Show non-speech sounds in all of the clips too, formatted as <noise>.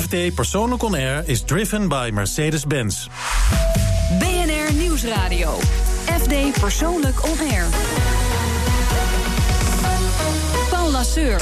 FD Persoonlijk On Air is driven by Mercedes-Benz. BNR Nieuwsradio. FD Persoonlijk On Air. Paul Lasseur.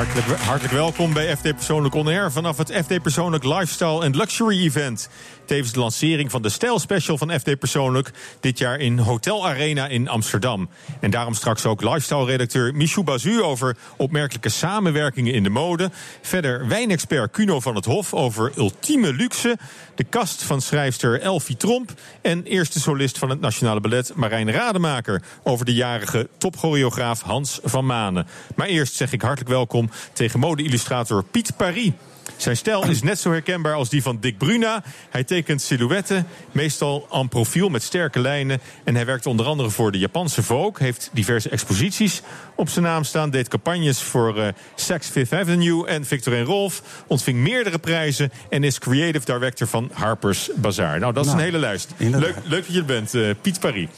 Hartelijk, welkom bij FD Persoonlijk On Air vanaf het FD Persoonlijk Lifestyle and Luxury Event. Tevens de lancering van de stijlspecial van FD Persoonlijk dit jaar in Hotel Arena in Amsterdam. En daarom straks ook lifestyle-redacteur Michou Bazu over opmerkelijke samenwerkingen in de mode. Verder wijnexpert Cuno van het Hof over ultieme luxe. De kast van schrijfster Elfie Tromp. En eerste solist van het Nationale Ballet Marijn Rademaker over de jarige topchoreograaf Hans van Manen. Maar eerst zeg ik hartelijk welkom tegen mode-illustrator Piet Paris. Zijn stijl is net zo herkenbaar als die van Dick Bruna. Hij tekent silhouetten, meestal en profiel met sterke lijnen. En hij werkt onder andere voor de Japanse Vogue. Heeft diverse exposities op zijn naam staan. Deed campagnes voor uh, Saks Fifth Avenue en Victor en Rolf. Ontving meerdere prijzen en is creative director van Harper's Bazaar. Nou, dat is nou, een hele lijst. Leuk, leuk, dat je er bent, uh, Piet Paris.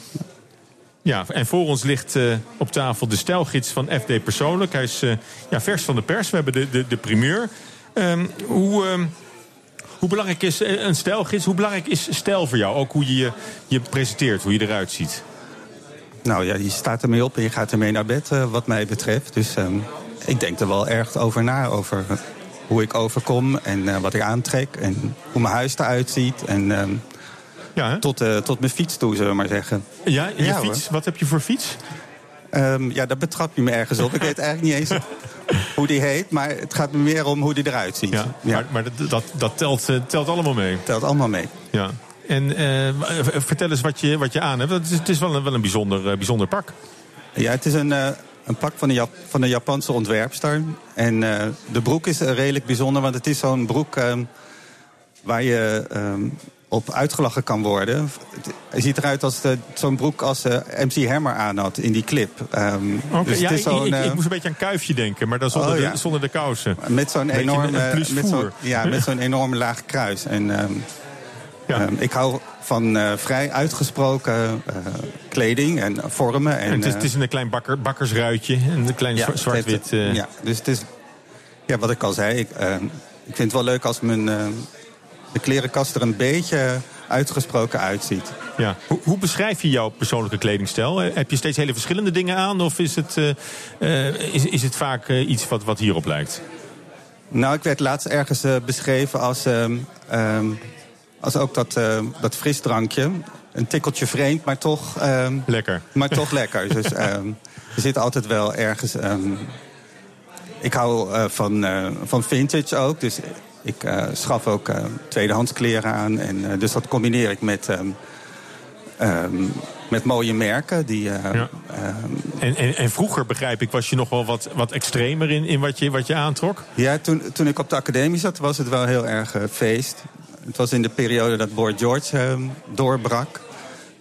Ja, en voor ons ligt uh, op tafel de stijlgids van FD Persoonlijk. Hij is uh, ja, vers van de pers. We hebben de, de, de primeur. Um, hoe, um, hoe belangrijk is een stijlgids? Hoe belangrijk is stijl voor jou? Ook hoe je je, je presenteert, hoe je eruit ziet. Nou ja, je staat ermee op en je gaat ermee naar bed, wat mij betreft. Dus um, ik denk er wel erg over na. Over hoe ik overkom en wat ik aantrek. En hoe mijn huis eruit ziet. En ja, tot, uh, tot mijn fiets toe, zullen we maar zeggen. Ja, je ja, fiets? Hoor. Wat heb je voor fiets? Um, ja, daar betrap je me ergens op. Ik weet eigenlijk niet eens <laughs> hoe die heet, maar het gaat me meer om hoe die eruit ziet. Ja, ja. Maar, maar dat, dat, dat telt, uh, telt allemaal mee? Telt allemaal mee. Ja. En uh, vertel eens wat je, wat je aan hebt. Het is, het is wel een, wel een bijzonder, bijzonder pak. Ja, het is een, een pak van de, Jap van de Japanse ontwerpster. En de broek is redelijk bijzonder, want het is zo'n broek ehm, waar je um, op uitgelachen kan worden. Het ziet eruit als zo'n broek als uh, MC Hammer aan had in die clip. Um, okay, dus ja, ik, ik, ik, ik, moest een beetje aan Kuifje denken, maar dan zonder, oh, ja. de, zonder de kousen. Met zo'n enorme, met zo, ja, met <laughs> zo'n enorme laag kruis. En um, ja. um, ik hou van uh, vrij uitgesproken uh, kleding en vormen. En, en het, is, het is een klein bakker, bakkersruitje, een klein ja, zwart-wit. ja, dus het is, ja, wat ik al zei, ik, ik vind het wel leuk als mijn de klerenkast er een beetje uitgesproken uitziet. Ja. Hoe, hoe, beschrijf je jouw persoonlijke kledingstijl? Heb je steeds hele verschillende dingen aan? Of is het, uh, uh, is, is het vaak uh, iets wat, wat hierop lijkt? Nou, ik werd laatst ergens beschreven als, um, als ook dat, dat frisdrankje. Een tikkeltje vreemd, maar toch... Um, lekker. Maar toch lekker. Dus <laughs> er zit altijd wel ergens... ik hou van, van vintage ook, dus ik uh, schaf ook uh, tweedehands kleren aan. En, uh, dus dat combineer ik met, um, um, met mooie merken. Die, ja. um, en, en, en, vroeger, begrijp ik, was je nog wel wat, wat extremer in, in wat, je, wat je aantrok? Ja, toen, toen ik op de academie zat, was het wel heel erg feest. Het was in de periode dat Boy George doorbrak.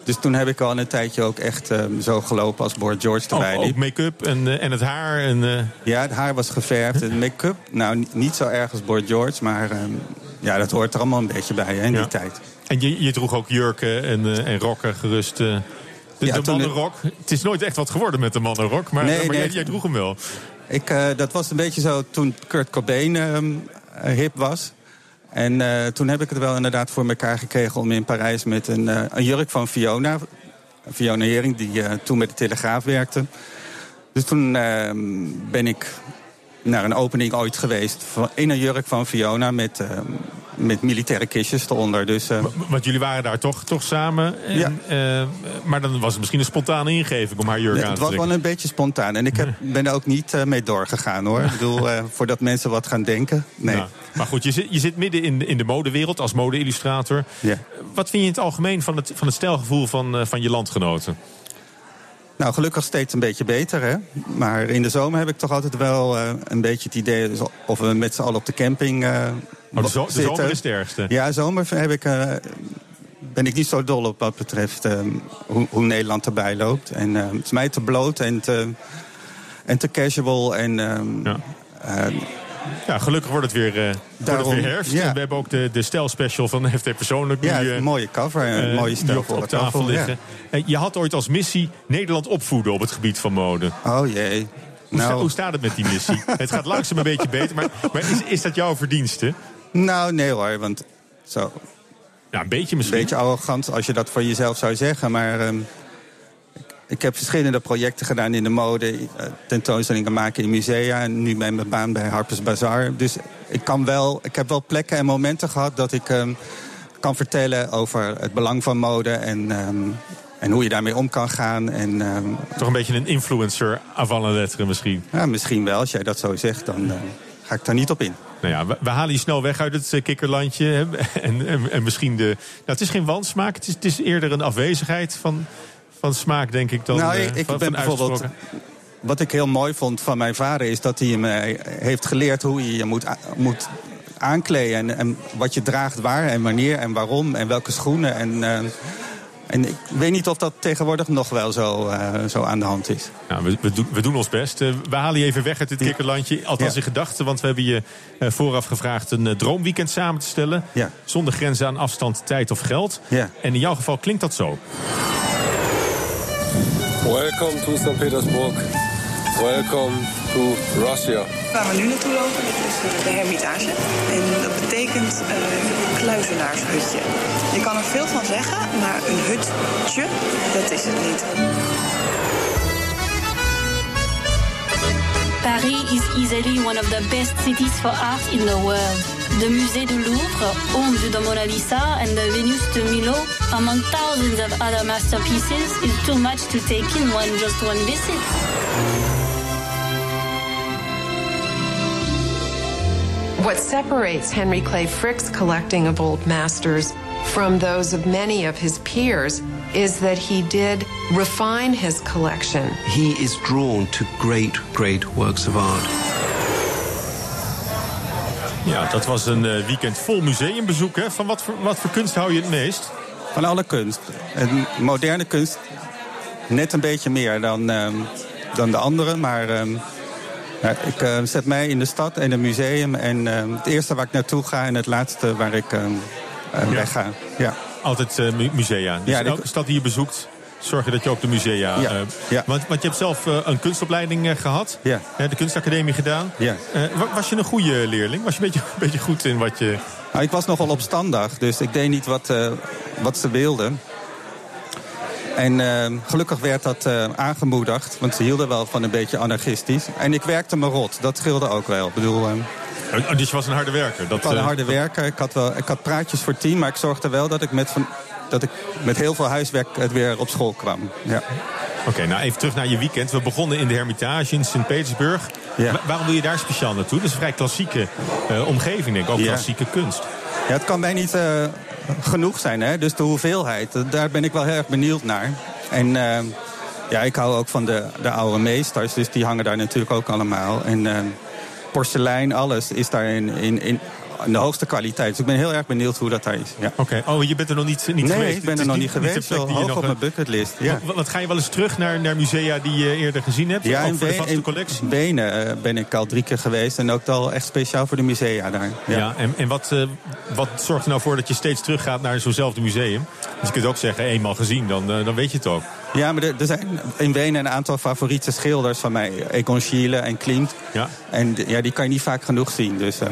Dus toen heb ik al een tijdje ook echt um, zo gelopen als Boris George erbij oh, Ook make-up en, uh, en het haar? En, uh... Ja, het haar was geverfd. En make-up, nou niet zo erg als Boris George, maar um, ja, dat hoort er allemaal een beetje bij hè, in ja. die tijd. En je, je droeg ook jurken en, uh, en rokken gerust. De, ja, de mannenrok. Het... het is nooit echt wat geworden met de mannenrok, maar, nee, maar nee, jij, jij, droeg hem wel. Ik, dat was een beetje zo toen Kurt Cobain um, hip was. En uh, toen heb ik het wel inderdaad voor elkaar gekregen om in Parijs met een, uh, een jurk van Fiona. Fiona Hering, die uh, toen met de Telegraaf werkte. Dus toen ehm, ben ik naar een opening ooit geweest in een jurk van Fiona met, ehm, met militaire kistjes eronder. Dus, uh... Want jullie waren daar toch, toch samen. En, ja. Uh, maar dan was het misschien een spontane ingeving om haar jurk nee, aan te trekken. Het was wel een beetje spontaan. En ik heb, ben er ook niet uh, mee doorgegaan hoor. ik bedoel, voordat mensen wat gaan denken. Nee. Nou, maar goed, je zit, je zit midden in, in de modewereld als mode-illustrator. Ja. Wat vind je in het algemeen van het, van het stijlgevoel van, van je landgenoten? Nou, gelukkig steeds een beetje beter. Hè? Maar in de zomer heb ik toch altijd wel uh, een beetje het idee... of we met z'n allen op de camping uh, oh, de, zo de zomer is het ergste? Ja, zomer heb ik, uh, ben ik niet zo dol op wat betreft hoe, hoe, Nederland erbij loopt. En het is mij te bloot en te, en te casual. En, ja. Ja, gelukkig wordt het weer, uh, Daarom, wordt het weer herfst. Ja. We hebben ook de, de stijlspecial van <laughs> FT Persoonlijk. Ja, die, een mooie cover en een mooie stijl op, op tafel liggen. Ja. Je had ooit als missie Nederland opvoeden op het gebied van mode. Oh jee. Hoe, sta- Nou. hoe staat het met die missie? <laughs> het gaat langzaam een beetje beter, maar, maar is, is dat jouw verdienste? Nou, nee hoor, want zo, Ja, een beetje een misschien. beetje arrogant als je dat voor jezelf zou zeggen. Maar ehm, ik, heb verschillende projecten gedaan in de mode. eh, tentoonstellingen maken in musea. En nu bij mijn baan bij Harper's Bazaar. Dus ik, kan wel, ik heb wel plekken en momenten gehad dat ik ehm, kan vertellen over het belang van mode. En, ehm, en hoe je daarmee om kan gaan. En Toch een beetje een influencer avant la lettre misschien. ja, misschien wel, als jij dat zo zegt, dan eh, ga ik daar niet op in. Nou ja, we, we halen je snel weg uit het eh, kikkerlandje. hè. En, en, en misschien de... Nou, het is geen wansmaak. Het is, het is eerder een afwezigheid van, van smaak, denk ik. Dan, nou, eh, ik, ik van, ben van bijvoorbeeld. Wat ik heel mooi vond van mijn vader is dat hij me heeft geleerd hoe je je moet, moet aankleden. En, en wat je draagt waar en wanneer en waarom en welke schoenen. En, eh, en ik weet niet of dat tegenwoordig nog wel zo, eh, zo aan de hand is. Nou, we, we, doen, we doen ons best. Eh, we halen je even weg uit dit kikkerlandje. Althans Ja. in gedachten, want we hebben je eh, vooraf gevraagd... een droomweekend samen te stellen. Ja. Zonder grenzen aan afstand, tijd of geld. Ja. En in jouw geval klinkt dat zo. Welcome to St. Petersburg. Welcome to Russia. Waar we nu naartoe lopen, dat is eh, de Hermitage. En dat betekent eh kluizenaarshutje. Je kan er veel van zeggen, maar een hutje, dat is het niet. Paris is easily one of the best cities for art in the world. The Musée du Louvre, home to the Mona Lisa and the Venus de Milo, among thousands of other masterpieces, is too much to take in one just one visit. What separates Henry Clay Frick's collecting of old masters from those of many of his peers is that he did refine his collection. he is drawn to great, great works of art. Ja, dat was een eh, weekend vol museumbezoek. Hè? Van wat voor, wat voor kunst hou je het meest? Van alle kunst. En moderne kunst net een beetje meer dan, ehm, dan de andere. Maar ehm, ja, ik eh, zet mij in de stad en een museum. En ehm, het eerste waar ik naartoe ga en het laatste waar ik ehm, eh, Ja. weg ga. Ja. Altijd eh, mu- musea. Dus Ja, in ik- elke stad die je bezoekt, zorg je dat je ook de musea... Ja, eh, ja. Want, want je hebt zelf eh, een kunstopleiding eh, gehad. Ja. Eh, de kunstacademie gedaan. Ja. Eh, wa- was je een goede leerling? Was je een beetje, <laughs> een beetje goed in wat je... Nou, ik was nogal opstandig, dus ik deed niet wat, eh, wat ze wilden. En ehm, gelukkig werd dat eh, aangemoedigd, want ze hielden wel van een beetje anarchistisch. En ik werkte me rot, dat scheelde ook wel. Ik bedoel, ehm, Oh, dus je was een harde werker. Dat, ik was een eh, harde werker, ik had, wel, ik had praatjes voor tien, maar ik zorgde wel dat ik met, van, dat ik met heel veel huiswerk het weer op school kwam. Ja. Oké, nou even terug naar je weekend. We begonnen in de Hermitage in Sint-Petersburg. Ja. Waarom wil je daar speciaal naartoe? Dat is een vrij klassieke eh, omgeving, denk ik. Ook Ja. klassieke kunst. Het kan mij niet eh, genoeg zijn, hè? dus de hoeveelheid, eh, daar ben ik wel heel erg benieuwd naar. En ehm, ja, ik hou ook van de, de oude meesters, dus die hangen daar natuurlijk ook allemaal. En ehm, porselein, alles is daar in, in, in, in de hoogste kwaliteit. Dus ik ben heel erg benieuwd hoe dat daar is. Ja. Oké, oh, je bent er nog niet, niet nee, geweest? ik ben er nog niet geweest, zo hoog nog, op eh, mijn bucketlist. Ja. Wat, wat ga je wel eens terug naar, naar musea die je eerder gezien hebt? Ja, in, voor de Be- vaste in collectie? Benen eh, ben ik al drie keer geweest. En ook al echt speciaal voor de musea daar. Ja, en, en wat, eh, wat zorgt er nou voor dat je steeds teruggaat naar zo'nzelfde museum? Dus je kunt ook zeggen, eenmaal gezien, dan, eh, dan weet je het ook. Ja, maar er, er zijn in Wenen een aantal favoriete schilders van mij. Egon Schiele en Klimt. Ja. En ja, die kan je niet vaak genoeg zien. Dus, eh,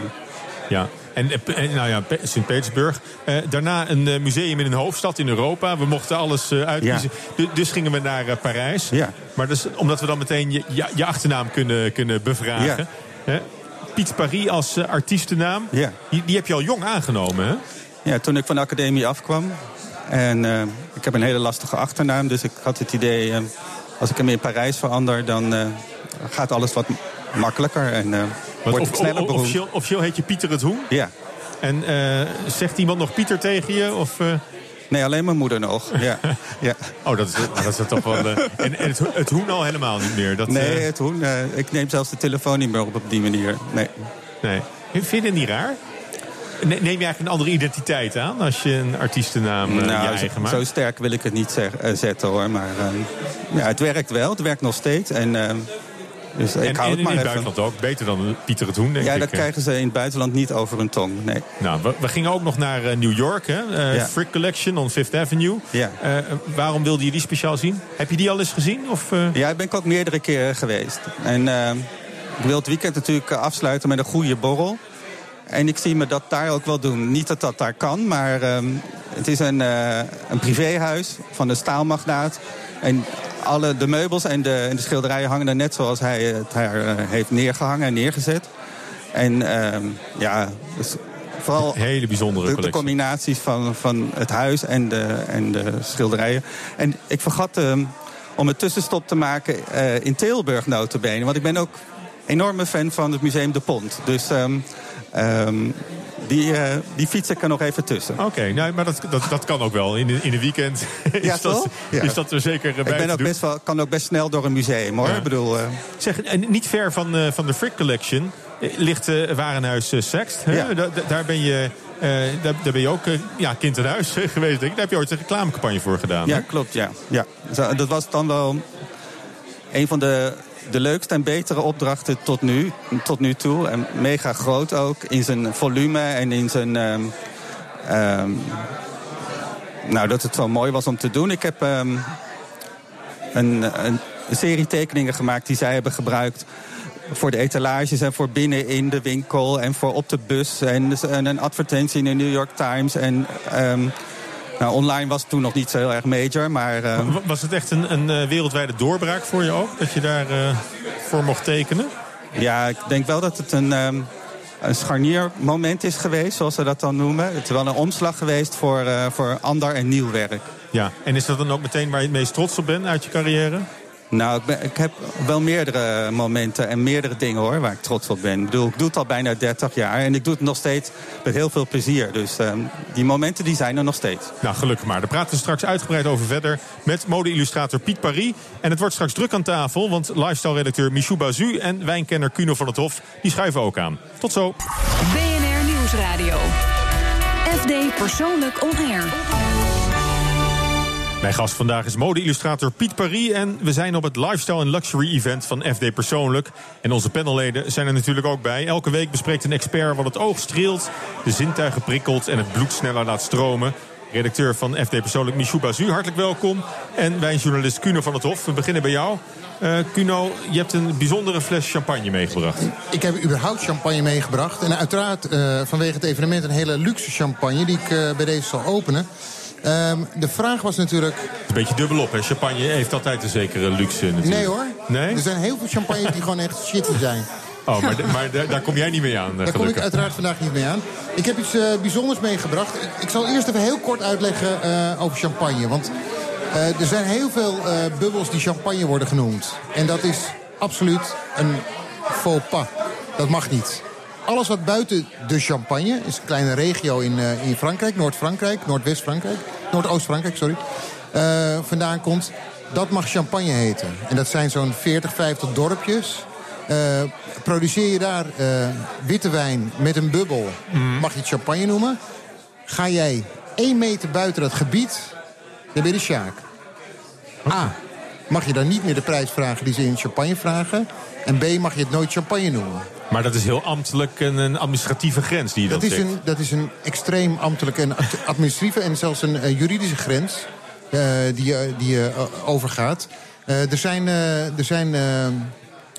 Ja. En, eh, en, nou ja, Pe- Sint-Petersburg. Eh, daarna een eh, museum in een hoofdstad in Europa. We mochten alles eh, uitkiezen. Du- Dus gingen we naar eh, Parijs. Ja. Maar dus, omdat we dan meteen je, je, je achternaam kunnen, kunnen bevragen. Hè? Piet Paris als eh, artiestennaam. Ja. Die, die heb je al jong aangenomen, hè? ja, toen ik van de academie afkwam. En eh, ik heb een hele lastige achternaam. Dus ik had het idee, eh, als ik hem in Parijs verander... dan eh, gaat alles wat makkelijker en eh wordt of- sneller of- beroemd. officieel, officieel heet je Pieter het Hoen. Ja. En eh, zegt iemand nog Pieter tegen je? Of, eh, Nee, alleen mijn moeder nog. Ja. <laughs> ja. Oh, dat is, dat is toch wel... eh, en en het, het Hoen al helemaal niet meer. Dat, Nee, het hoen. ik neem zelfs de telefoon niet meer op op die manier. Nee. nee. Vind je het niet raar? Ne- Neem je eigenlijk een andere identiteit aan als je een artiestennaam je Nou, eigen zo, maakt? zo sterk wil ik het niet zeg- zetten hoor. Maar ja, het werkt wel. Het werkt nog steeds. En eh, Dus ik en, hou en het in maar het even. buitenland ook. Beter dan Pieter het Hoen, denk Ja, ik. dat hè. krijgen ze in het buitenland niet over hun tong. Nee. Nou, we, we gingen ook nog naar eh, New York, hè? Ja. Frick Collection on Fifth Avenue. Ja. Eh, waarom wilde je die speciaal zien? Heb je die al eens gezien? Of? Ja, ik ben ook meerdere keren geweest. En ik wil het weekend natuurlijk afsluiten met een goede borrel. En ik zie me dat daar ook wel doen. Niet dat dat daar kan, maar ehm, het is een, een privéhuis van de staalmagnaat. En alle de meubels en de, en de schilderijen hangen er net zoals hij het daar eh, heeft neergehangen en neergezet. En ehm, ja, dus vooral Hele bijzondere de, combinaties van, van het huis en de, en de schilderijen. En ik vergat ehm, om een tussenstop te maken eh, in Tilburg notabene. Want ik ben ook enorme fan van het Museum de Pont. Dus ehm, die, eh, die fiets ik er nog even tussen. Oké, nou, maar dat, dat, dat kan ook wel. In, de- in een weekend <laughs> is, Ja, dat? Ja. is dat er zeker eh, bij Ik ben ook doen. best wel, kan ook best snel door een museum hoor. Ja. Ik bedoel, eh, Zeg, en niet ver van, van de Frick Collection ligt Warenhuis Sext. Hè? Ja. Da- da- daar, ben je, daar, daar ben je ook ja, kind in huis <laughs> geweest. Denk ik. Daar heb je ooit een reclamecampagne voor gedaan. Ja, hè? klopt, ja. ja. Zo, Dat was dan wel een van de, de leukste en betere opdrachten tot nu, tot nu toe. En mega groot ook in zijn volume en in zijn... ehm, ehm, nou, dat het zo mooi was om te doen. Ik heb ehm, een, een serie tekeningen gemaakt die zij hebben gebruikt voor de etalages en voor binnen in de winkel en voor op de bus. En, en een advertentie in de New York Times. En nou, online was het toen nog niet zo heel erg major, maar Wa- Was het echt een, een eh, wereldwijde doorbraak voor je ook? Dat je daar eh, voor mocht tekenen? ja, ik denk wel dat het een, ehm, een scharniermoment is geweest, zoals ze dat dan noemen. Het is wel een omslag geweest voor, eh, voor ander en nieuw werk. Ja, en is dat dan ook meteen waar je het meest trots op bent uit je carrière? Nou, ik, ben- ik heb wel meerdere momenten en meerdere dingen hoor, waar ik trots op ben. Ik bedoel, ik doe het al bijna 30 jaar en ik doe het nog steeds met heel veel plezier. Dus ehm, die momenten die zijn er nog steeds. Nou, gelukkig maar. Daar praten we straks uitgebreid over verder met mode-illustrator Piet Paris. En het wordt straks druk aan tafel, want lifestyle-redacteur Michou Bazu en wijnkenner Cuno van het Hof die schuiven ook aan. Tot zo. BNR Nieuwsradio. FD Persoonlijk On Air. Mijn gast vandaag is mode-illustrator Piet Paris. En we zijn op het Lifestyle en Luxury Event van FD Persoonlijk. En onze panelleden zijn er natuurlijk ook bij. Elke week bespreekt een expert wat het oog streelt, de zintuigen prikkelt en het bloed sneller laat stromen. Redacteur van FD Persoonlijk, Michou Bazu, hartelijk welkom. En wijnjournalist Cuno van het Hof. We beginnen bij jou. Eh Cuno, je hebt een bijzondere fles champagne meegebracht. Ik heb überhaupt champagne meegebracht. En uiteraard eh, vanwege het evenement een hele luxe champagne... die ik eh, bij deze zal openen. Ehm, de vraag was natuurlijk... Een beetje dubbelop, hè? Champagne heeft altijd een zekere luxe natuurlijk. Nee hoor. Nee? Er zijn heel veel champagnes die gewoon echt shitty zijn. Oh, maar, maar daar- kom jij niet mee aan, Daar kom ik uiteraard vandaag niet mee aan. Ik heb iets eh, bijzonders meegebracht. Ik, ik zal eerst even heel kort uitleggen eh, over champagne. Want eh, er zijn heel veel bubbels die champagne worden genoemd. En dat is absoluut een faux pas. Dat mag niet. Alles wat buiten de champagne, is een kleine regio in, eh, in Frankrijk, Noord-Frankrijk, Noordwest-Frankrijk, Noordoost-Frankrijk, sorry, eh, vandaan komt, dat mag champagne heten. En dat zijn zo'n 40, 50 dorpjes. Eh, produceer je daar witte wijn met een bubbel, mag je het champagne noemen. Ga jij één meter buiten dat gebied, dan ben je de Sjaak. A. Mag je dan niet meer de prijs vragen die ze in champagne vragen. En B. Mag je het nooit champagne noemen. Maar dat is heel ambtelijk en een administratieve grens die je Dat dan is, zegt. een, dat is een extreem ambtelijke en ad- administratieve en zelfs een eh, juridische grens eh, die, je- die eh, overgaat. Eh, er zijn, eh, er zijn eh,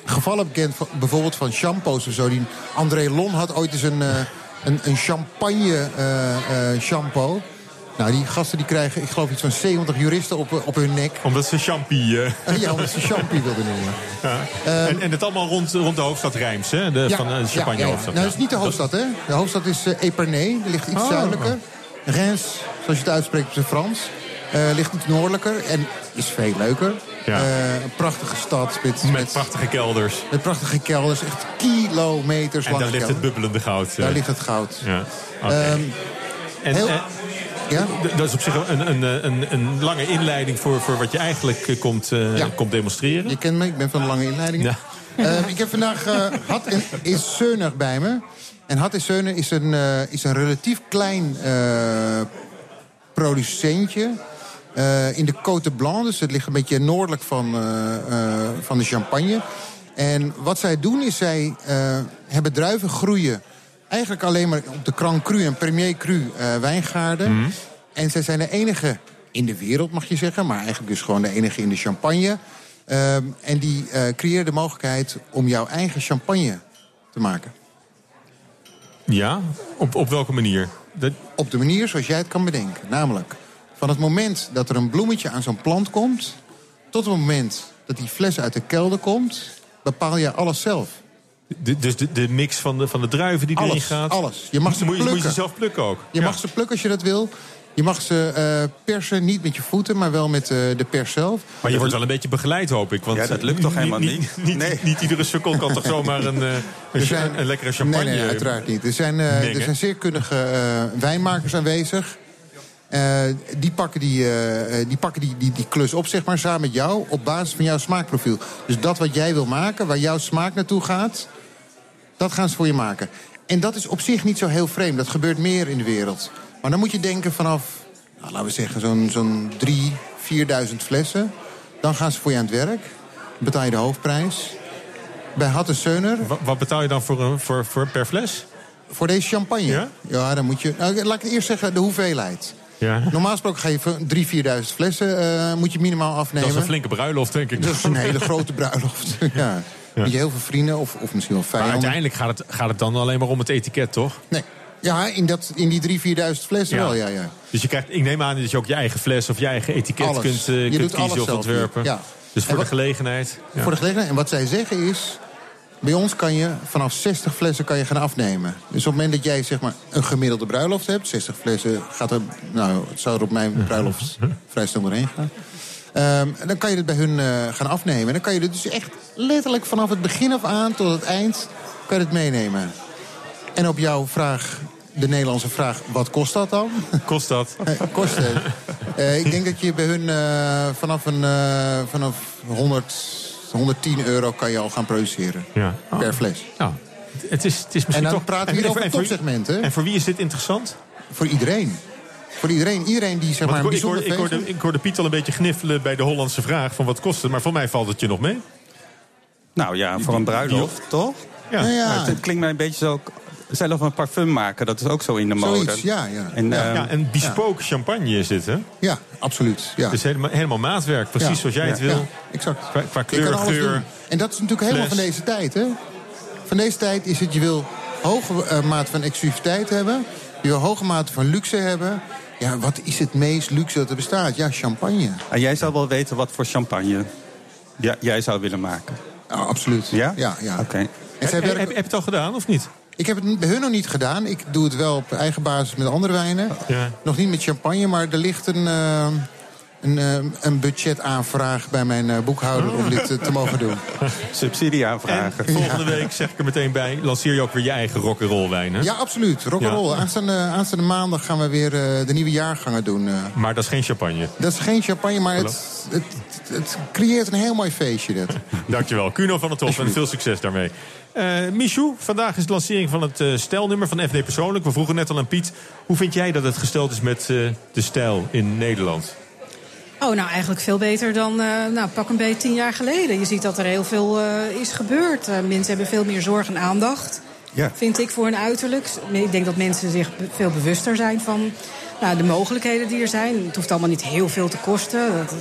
gevallen bekend, van, bijvoorbeeld van shampoos of zo. Die André Lon had ooit eens een, eh, een, een champagne eh, eh, shampoo. Nou, die gasten die krijgen, ik geloof iets van 70 juristen op, eh, op hun nek. Omdat ze champie... eh, ja, omdat ze champie wilden noemen. <laughs> ja. en, en het allemaal rond, rond de hoofdstad Reims, hè? De, van de champagne ja, ja. hoofdstad. Nou, dat is niet de hoofdstad, hè? De hoofdstad is eh, Épernay. Die ligt iets Oh. zuidelijker. Reims, zoals je het uitspreekt op zijn Frans, eh, ligt iets noordelijker en is veel leuker. Ja. Eh, een prachtige stad met, Met prachtige kelders. met prachtige kelders. Echt kilometers En lange daar ligt het bubbelende goud. eh. Daar ligt het goud. Ja. Oké. Ehm, en, heel- eh, ja? dat is op zich een, een, een, een lange inleiding voor, voor wat je eigenlijk eh, komt, eh, Ja. komt demonstreren. Je kent me, ik ben van de lange inleidingen. Ja. Ehm, ik heb vandaag uh, Had en is bij me. En Had is Seuner is een, eh, is een relatief klein eh, producentje. eh, in de Côte Blanc, dus het ligt een beetje noordelijk van, eh, eh, van de Champagne. En wat zij doen is zij eh, hebben druiven groeien... eigenlijk alleen maar op de Grand Cru en Premier Cru eh, wijngaarden. Mhm. En zij zijn de enige in de wereld, mag je zeggen... maar eigenlijk dus gewoon de enige in de champagne. Ehm, en die eh creëren de mogelijkheid om jouw eigen champagne te maken. Ja? Op, op welke manier? Dat... Op de manier zoals jij het kan bedenken. Namelijk, van het moment dat er een bloemetje aan zo'n plant komt... tot het moment dat die fles uit de kelder komt... bepaal je alles zelf. De, dus de, de mix van de, van de druiven die erin gaat? alles. Je mag ze moet, je- moet je zelf plukken ook? Je mag ze plukken als je dat wil. Je mag ze eh, persen, niet met je voeten, maar wel met eh, de pers zelf. Maar je wordt wel een beetje begeleid, hoop ik. Want Ja, dat lukt toch helemaal niet? Niet, niet, iedere seconde kan toch zomaar een, eh, <laughs> een, zijn- een lekkere champagne... Nee, nee, uiteraard niet. Er zijn, eh, er zijn zeer kundige eh, wijnmakers aanwezig. Eh, die pakken, die, die, pakken die, die, die klus op, zeg maar, samen met jou... op basis van jouw smaakprofiel. Dus dat wat jij wil maken, waar jouw smaak naartoe gaat... dat gaan ze voor je maken. En dat is op zich niet zo heel vreemd. Dat gebeurt meer in de wereld. Maar dan moet je denken vanaf, nou, laten we zeggen, zo'n zo'n 3.000, 4.000 flessen. Dan gaan ze voor je aan het werk. Betaal je de hoofdprijs. Bij Hatte Seuner Wat, wat betaal je dan voor, voor, voor per fles? voor deze champagne? Ja? dan moet je. Nou, laat ik eerst zeggen, de hoeveelheid. Ja. Normaal gesproken ga je voor 3.000, 4.000 flessen eh, moet je minimaal afnemen. Dat is een flinke bruiloft, denk ik. Dat is een hele grote bruiloft. <laughs> ja. Met je heel veel vrienden of, of misschien wel Maar vijanden. uiteindelijk gaat het, gaat het dan alleen maar om het etiket, toch? Nee. Ja, in, dat, in die 3.000, 4.000 flessen Ja. wel, ja, ja. Dus je krijgt, ik neem aan dat je ook je eigen fles of je eigen etiket Alles. kunt, Je kunt doet alles kiezen of ontwerpen. Ja. Dus voor de gelegenheid. ja. Voor de gelegenheid. En wat zij zeggen is... Bij ons kan je vanaf 60 flessen kan je gaan afnemen. Dus op het moment dat jij zeg maar, een gemiddelde bruiloft hebt... 60 flessen gaat er... Nou, het zou er op mijn bruiloft <laughs> vrij snel doorheen gaan. Ehm, dan kan je het bij hun eh, gaan afnemen. En dan kan je het dus echt letterlijk vanaf het begin af aan tot het eind... kan je het meenemen. En op jouw vraag, de Nederlandse vraag, wat kost dat dan? Kost dat? <laughs> Eh, kost het. Eh, ik denk dat je bij hun vanaf, een, vanaf 100, 110 euro kan je al gaan produceren. Ja. Per fles. Nou, het is, het is misschien En dan toch... praten we hier over en een voor- topsegment, hè? En voor wie is dit interessant? Voor iedereen. Voor iedereen. Iedereen die zeg maar een ik, ik, bijzonder hoorde, feest... ik hoorde Piet al een beetje gniffelen bij de Hollandse vraag... van wat kost het, maar voor mij valt het je nog mee. Nou ja, voor een bruiloft, toch? Ja. Nou ja. Maar Het klinkt mij een beetje zo... Zelf een parfum maken, dat is ook zo in de mode. Zoiets, ja, ja. En, Ja. ehm, Ja, en bespoke champagne is dit, hè? Ja, absoluut. Ja. Dus helemaal, helemaal maatwerk, precies Ja. zoals jij het wil. ja, exact. Qua, qua kleur, geur. En dat is natuurlijk helemaal fles. van deze tijd, hè? Van deze tijd is het, je wil hoge eh, mate van exclusiviteit hebben. Je wil hoge mate van luxe hebben. Ja, wat is het meest luxe dat er bestaat? Ja, champagne. en jij zou wel weten wat voor champagne ja, jij zou willen maken. Oh, absoluut. Ja? Ja, ja. Oké. Heb, heb, werken- heb je het al gedaan, of niet? Ik heb het bij hun nog niet gedaan. Ik doe het wel op eigen basis met andere wijnen. Ja. Nog niet met champagne, maar er ligt een, eh, een, eh, een budgetaanvraag bij mijn eh, boekhouder om dit eh, te mogen doen. <laughs> Subsidie En aanvragen. volgende week, zeg ik er meteen bij, lanceer je ook weer je eigen rock'n'roll wijn, hè? Ja, absoluut. Rock'n'roll. Aanstaande, aanstaande maandag gaan we weer eh, de nieuwe jaargangen doen. eh. Maar dat is geen champagne. dat is geen champagne, maar het, het, het creëert een heel mooi feestje. Dat. <laughs> Dankjewel. Kuno van het Hof en veel succes daarmee. Eh Michou, vandaag is de lancering van het eh, stijlnummer van FD Persoonlijk. We vroegen net al aan Piet. Hoe vind jij dat het gesteld is met eh, de stijl in Nederland? Oh, nou eigenlijk veel beter dan eh, nou, pak een beetje tien jaar geleden. Je ziet dat er heel veel eh, is gebeurd. Eh, mensen hebben veel meer zorg en aandacht, Ja. vind ik, voor hun uiterlijk. Ik denk dat mensen zich veel bewuster zijn van nou, de mogelijkheden die er zijn. Het hoeft allemaal niet heel veel te kosten. Dat,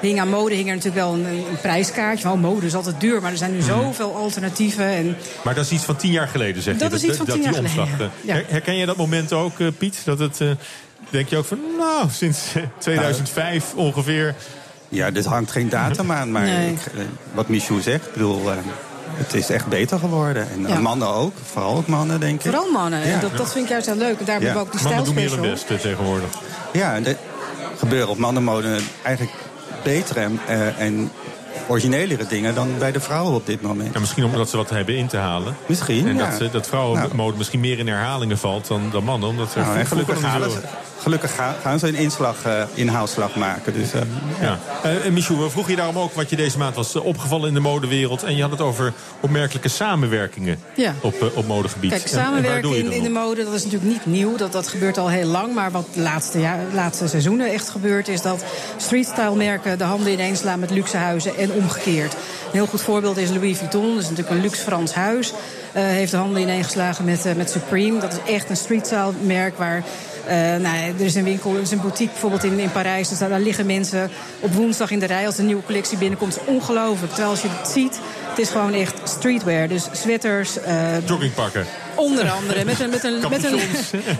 hing aan mode hing er natuurlijk wel een, een prijskaartje. Oh, mode is altijd duur, maar er zijn nu Mhm. zoveel alternatieven. En Maar dat is iets van tien jaar geleden, zeg Dat je. is iets van tien die jaar geleden, ja. Herken je dat moment ook, Piet? Dat het, denk je ook van, nou, sinds <laughs> eh, 2005 ongeveer... Ja, dit hangt geen datum aan, maar Nee. ik, eh, wat Michou zegt, ik bedoel, eh, het is echt beter geworden. En eh, Ja. mannen ook, vooral ook mannen, denk ik. vooral mannen. Ja. dat, dat vind ik juist heel leuk. En daarom Ja. hebben we ook die Mannen doen meer hun best eh, tegenwoordig. Ja, en er gebeuren op mannenmode eigenlijk betere en, eh, en originelere dingen dan bij de vrouwen op dit moment. Ja, misschien omdat ze wat hebben in te halen. Misschien, En ja. dat, dat vrouwenmode misschien meer in herhalingen valt dan, dan mannen. Omdat ze Nou, en gelukkig, nog gaan, zo- ze, gelukkig gaan, gaan ze een inslag, eh, inhaalslag maken. Dus, eh, Ja. Eh, en Michou, we vroegen je daarom ook wat je deze maand was opgevallen in de modewereld. En je had het over opmerkelijke samenwerkingen Ja. op, op modegebied. Kijk, je in, in de mode, dat is natuurlijk niet nieuw. Dat, dat gebeurt al heel lang. Maar wat de laatste, ja, laatste seizoenen echt gebeurt... is dat streetstyle merken de handen ineens slaan met luxe huizen... en omgekeerd. Een heel goed voorbeeld is Louis Vuitton. Dat is natuurlijk een luxe Frans huis. Uh, heeft de handen ineengeslagen met, uh, met Supreme. Dat is echt een streetstyle merk waar uh, nou, er is een winkel, er is een boutique bijvoorbeeld in, in Parijs. Dus daar, daar liggen mensen op woensdag in de rij als de nieuwe collectie binnenkomt. Ongelooflijk. Terwijl als je het ziet, het is gewoon echt streetwear. Dus sweaters. Joggingpakken. Onder andere, met een, met een, met een,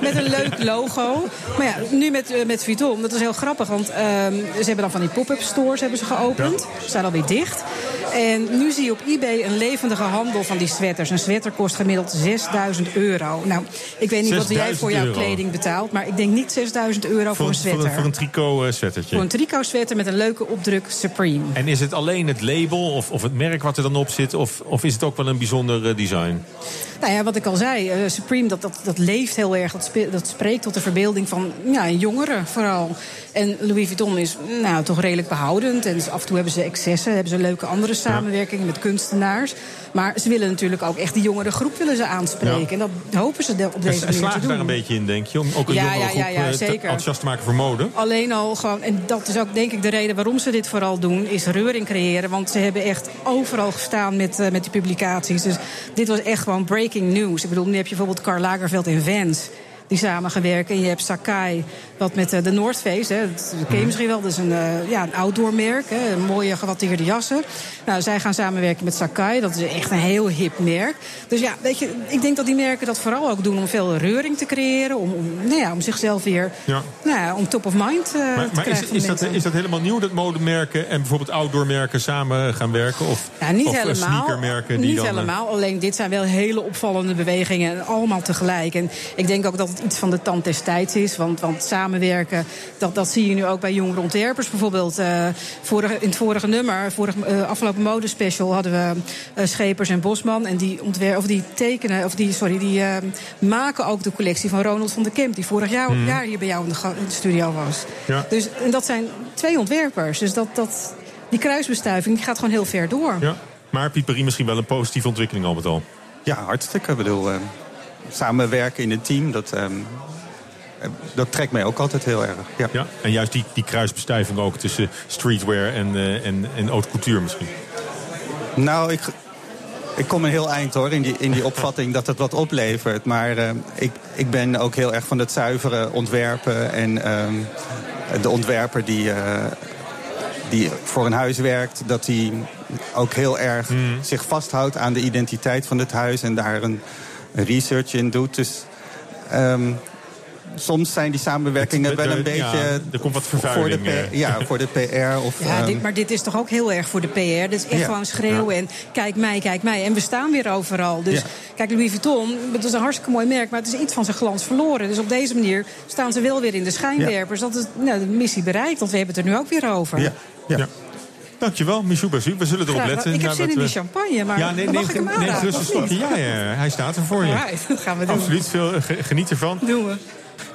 met een leuk logo. Maar ja, nu met, uh, met Vuitton, dat is heel grappig. Want uh, ze hebben dan van die pop-up stores hebben ze geopend. Ja. Ze zijn alweer dicht. En nu zie je op eBay een levendige handel van die sweaters. Een sweater kost gemiddeld 6000 euro. Nou, ik weet niet wat jij voor jouw euro. kleding betaalt. Maar ik denk niet 6000 euro voor, voor een sweater. Voor een, voor een tricot sweatertje. Voor een tricot sweater met een leuke opdruk Supreme. En is het alleen het label of, of het merk wat er dan op zit? Of, of is het ook wel een bijzonder uh, design? Nou ja, wat ik al zei, uh, Supreme dat, dat, dat leeft heel erg. Dat spreekt tot de verbeelding van ja, jongeren vooral. En Louis Vuitton is nou, toch redelijk behoudend. En af en toe hebben ze excessen, hebben ze leuke andere samenwerkingen met kunstenaars. Maar ze willen natuurlijk ook echt die jongere groep willen ze aanspreken. Ja. En dat hopen ze op deze manier te doen. daar een beetje in, denk je? Om ook een ja, jongere ja, groep ja, ja, zeker. enthousiast te maken voor mode? Alleen al gewoon, en dat is ook denk ik de reden waarom ze dit vooral doen, is reuring creëren. Want ze hebben echt overal gestaan met, uh, met die publicaties. Dus dit was echt gewoon breaking news. Ik bedoel, nu heb je bijvoorbeeld Karl Lagerfeld in Vans die samengewerkt. En je hebt Sakai, wat met uh, de North Face, hè, dat ken je misschien wel, dat is een, uh, ja, een outdoor merk, hè, een mooie gewatteerde jassen. Nou, zij gaan samenwerken met Sakai, dat is echt een heel hip merk. Dus ja, weet je, ik denk dat die merken dat vooral ook doen om veel reuring te creëren, om, om, nou ja, om zichzelf weer ja. Nou ja, om top of mind uh, maar, te maar krijgen. is, is, dat, is dat helemaal nieuw dat modemerken en bijvoorbeeld outdoormerken samen gaan werken? Of, ja, niet of helemaal. sneakermerken die niet dan, helemaal. Alleen dit zijn wel hele opvallende bewegingen. En allemaal tegelijk. En ik denk ook dat het iets van de tand des tijds is. Want, want samenwerken, dat, dat zie je nu ook bij jongere ontwerpers. Bijvoorbeeld uh, vorige, in het vorige nummer, vorig, uh, afgelopen modespecial, hadden we uh, Schepers en Bosman. En die, ontwer of die tekenen, of die, sorry, die maken ook de collectie van Ronald van der Kemp. Die vorig jaar, Mhm. mm. jaar hier bij jou in de, in de studio was. Ja. Dus en dat zijn twee ontwerpers. Dus dat, dat, die kruisbestuiving die gaat gewoon heel ver door. Ja. Maar Piet Paris misschien wel een positieve ontwikkeling al met al. Ja, hartstikke. Ik bedoel, samenwerken in een team, dat, uh, dat trekt mij ook altijd heel erg. Ja, ja en juist die, die kruisbestuiving ook tussen streetwear en, uh, en, en haute couture misschien. Nou, ik, ik kom een heel eind hoor in die, in die opvatting dat het wat oplevert. Maar uh, ik, ik ben ook heel erg van het zuivere ontwerpen. En uh, de ontwerper die, uh, die voor een huis werkt, dat hij ook heel erg mm. zich vasthoudt aan de identiteit van het huis en daar een research in doet. Dus um, soms zijn die samenwerkingen Het- de- wel een de- beetje. ja, er komt wat voor de, P- ja, <laughs> voor de PR. Of, Ja, dit, maar dit is toch ook heel erg voor de PR. Dit is echt Ja. gewoon schreeuwen en kijk mij, kijk mij. En we staan weer overal. Dus Ja. kijk, Louis Vuitton, dat is een hartstikke mooi merk... maar het is iets van zijn glans verloren. Dus op deze manier staan ze wel weer in de schijnwerpers. Dat is nou, de missie bereikt, want we hebben het er nu ook weer over. Ja. Dankjewel, Michou Basu. We zullen erop Graag. letten. Ik heb zin in die champagne, maar ja, nee, mag neem, ik hem neem aanraken, gerust een of niet? slokje. Ja, ja, hij staat er voor je. Dat gaan we doen. Absoluut, veel, eh, ge- geniet ervan. Doen we.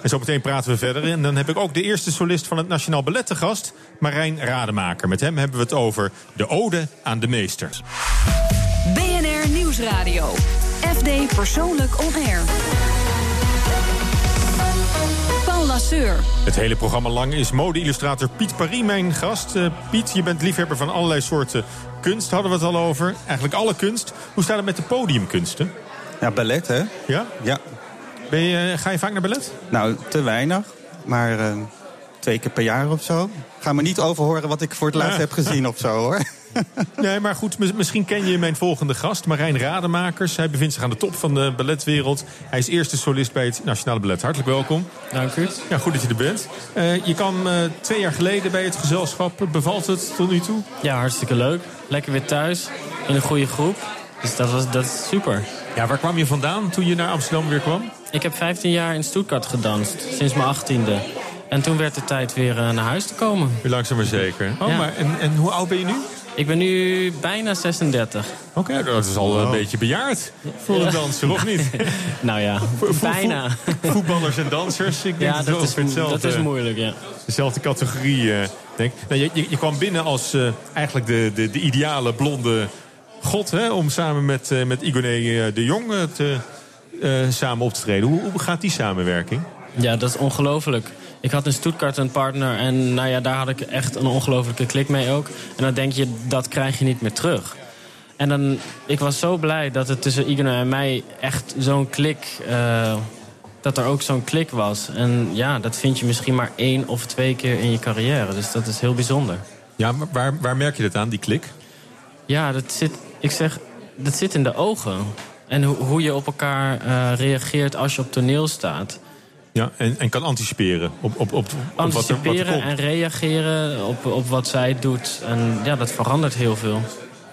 En zo meteen praten we verder. En dan heb ik ook de eerste solist van het Nationaal Ballet te gast, Marijn Rademaker. Met hem hebben we het over de ode aan de meester. BNR Nieuwsradio. FD Persoonlijk On Air. Het hele programma lang is mode-illustrator Piet Paris mijn gast. Eh, Piet, je bent liefhebber van allerlei soorten kunst, hadden we het al over. Eigenlijk alle kunst. Hoe staat het met de podiumkunsten? ja, ballet, hè? Ja? Ja. Ben je, ga je vaak naar ballet? Nou, te weinig. Maar uh, twee keer per jaar of zo. Ga me niet overhoren wat ik voor het laatst Ja. heb gezien of zo, hoor. <laughs> <laughs> Nee, maar goed, mis- misschien ken je mijn volgende gast, Marijn Rademakers. Hij bevindt zich aan de top van de balletwereld. Hij is eerste solist bij het Nationale Ballet. Hartelijk welkom. Dank u. Ja, goed dat je er bent. Eh, je kwam eh, twee jaar geleden bij het gezelschap. Bevalt het tot nu toe? Ja, hartstikke leuk. Lekker weer thuis. In een goede groep. Dus dat, was, dat is super. Ja, waar kwam je vandaan toen je naar Amsterdam weer kwam? Ik heb 15 jaar in Stuttgart gedanst. Sinds mijn 18e. En toen werd het tijd weer eh, naar huis te komen. Langzaam maar zeker. Oh, Ja. maar en, en hoe oud ben je nu? Ik ben nu bijna 36. Oké, dat is al een beetje bejaard voor een danser, of niet? <laughs> nou ja, Vo- vo- bijna. Voetballers en dansers, ik denk Ja, dat is, hetzelfde, dat is moeilijk, ja. dezelfde categorie. eh, denk. Nou, je, je, je kwam binnen als eh, eigenlijk de, de, de ideale blonde god, hè, om samen met, eh, met Igoné de Jong te, eh, samen op te treden. Hoe, hoe gaat die samenwerking? Ja, dat is ongelooflijk. Ik had in Stuttgart een partner en nou ja, daar had ik echt een ongelofelijke klik mee ook. En dan denk je, dat krijg je niet meer terug. En dan, ik was zo blij dat het tussen Igor en mij echt zo'n klik... Uh, dat er ook zo'n klik was. En ja, dat vind je misschien maar één of twee keer in je carrière. Dus dat is heel bijzonder. Ja, maar waar, waar merk je dat aan, die klik? Ja, dat zit, ik zeg, dat zit in de ogen. En ho hoe je op elkaar uh, reageert als je op toneel staat. Ja, en, en kan anticiperen op, op, op, anticiperen wat er, wat er en reageren op, op wat zij doet. En ja, dat verandert heel veel.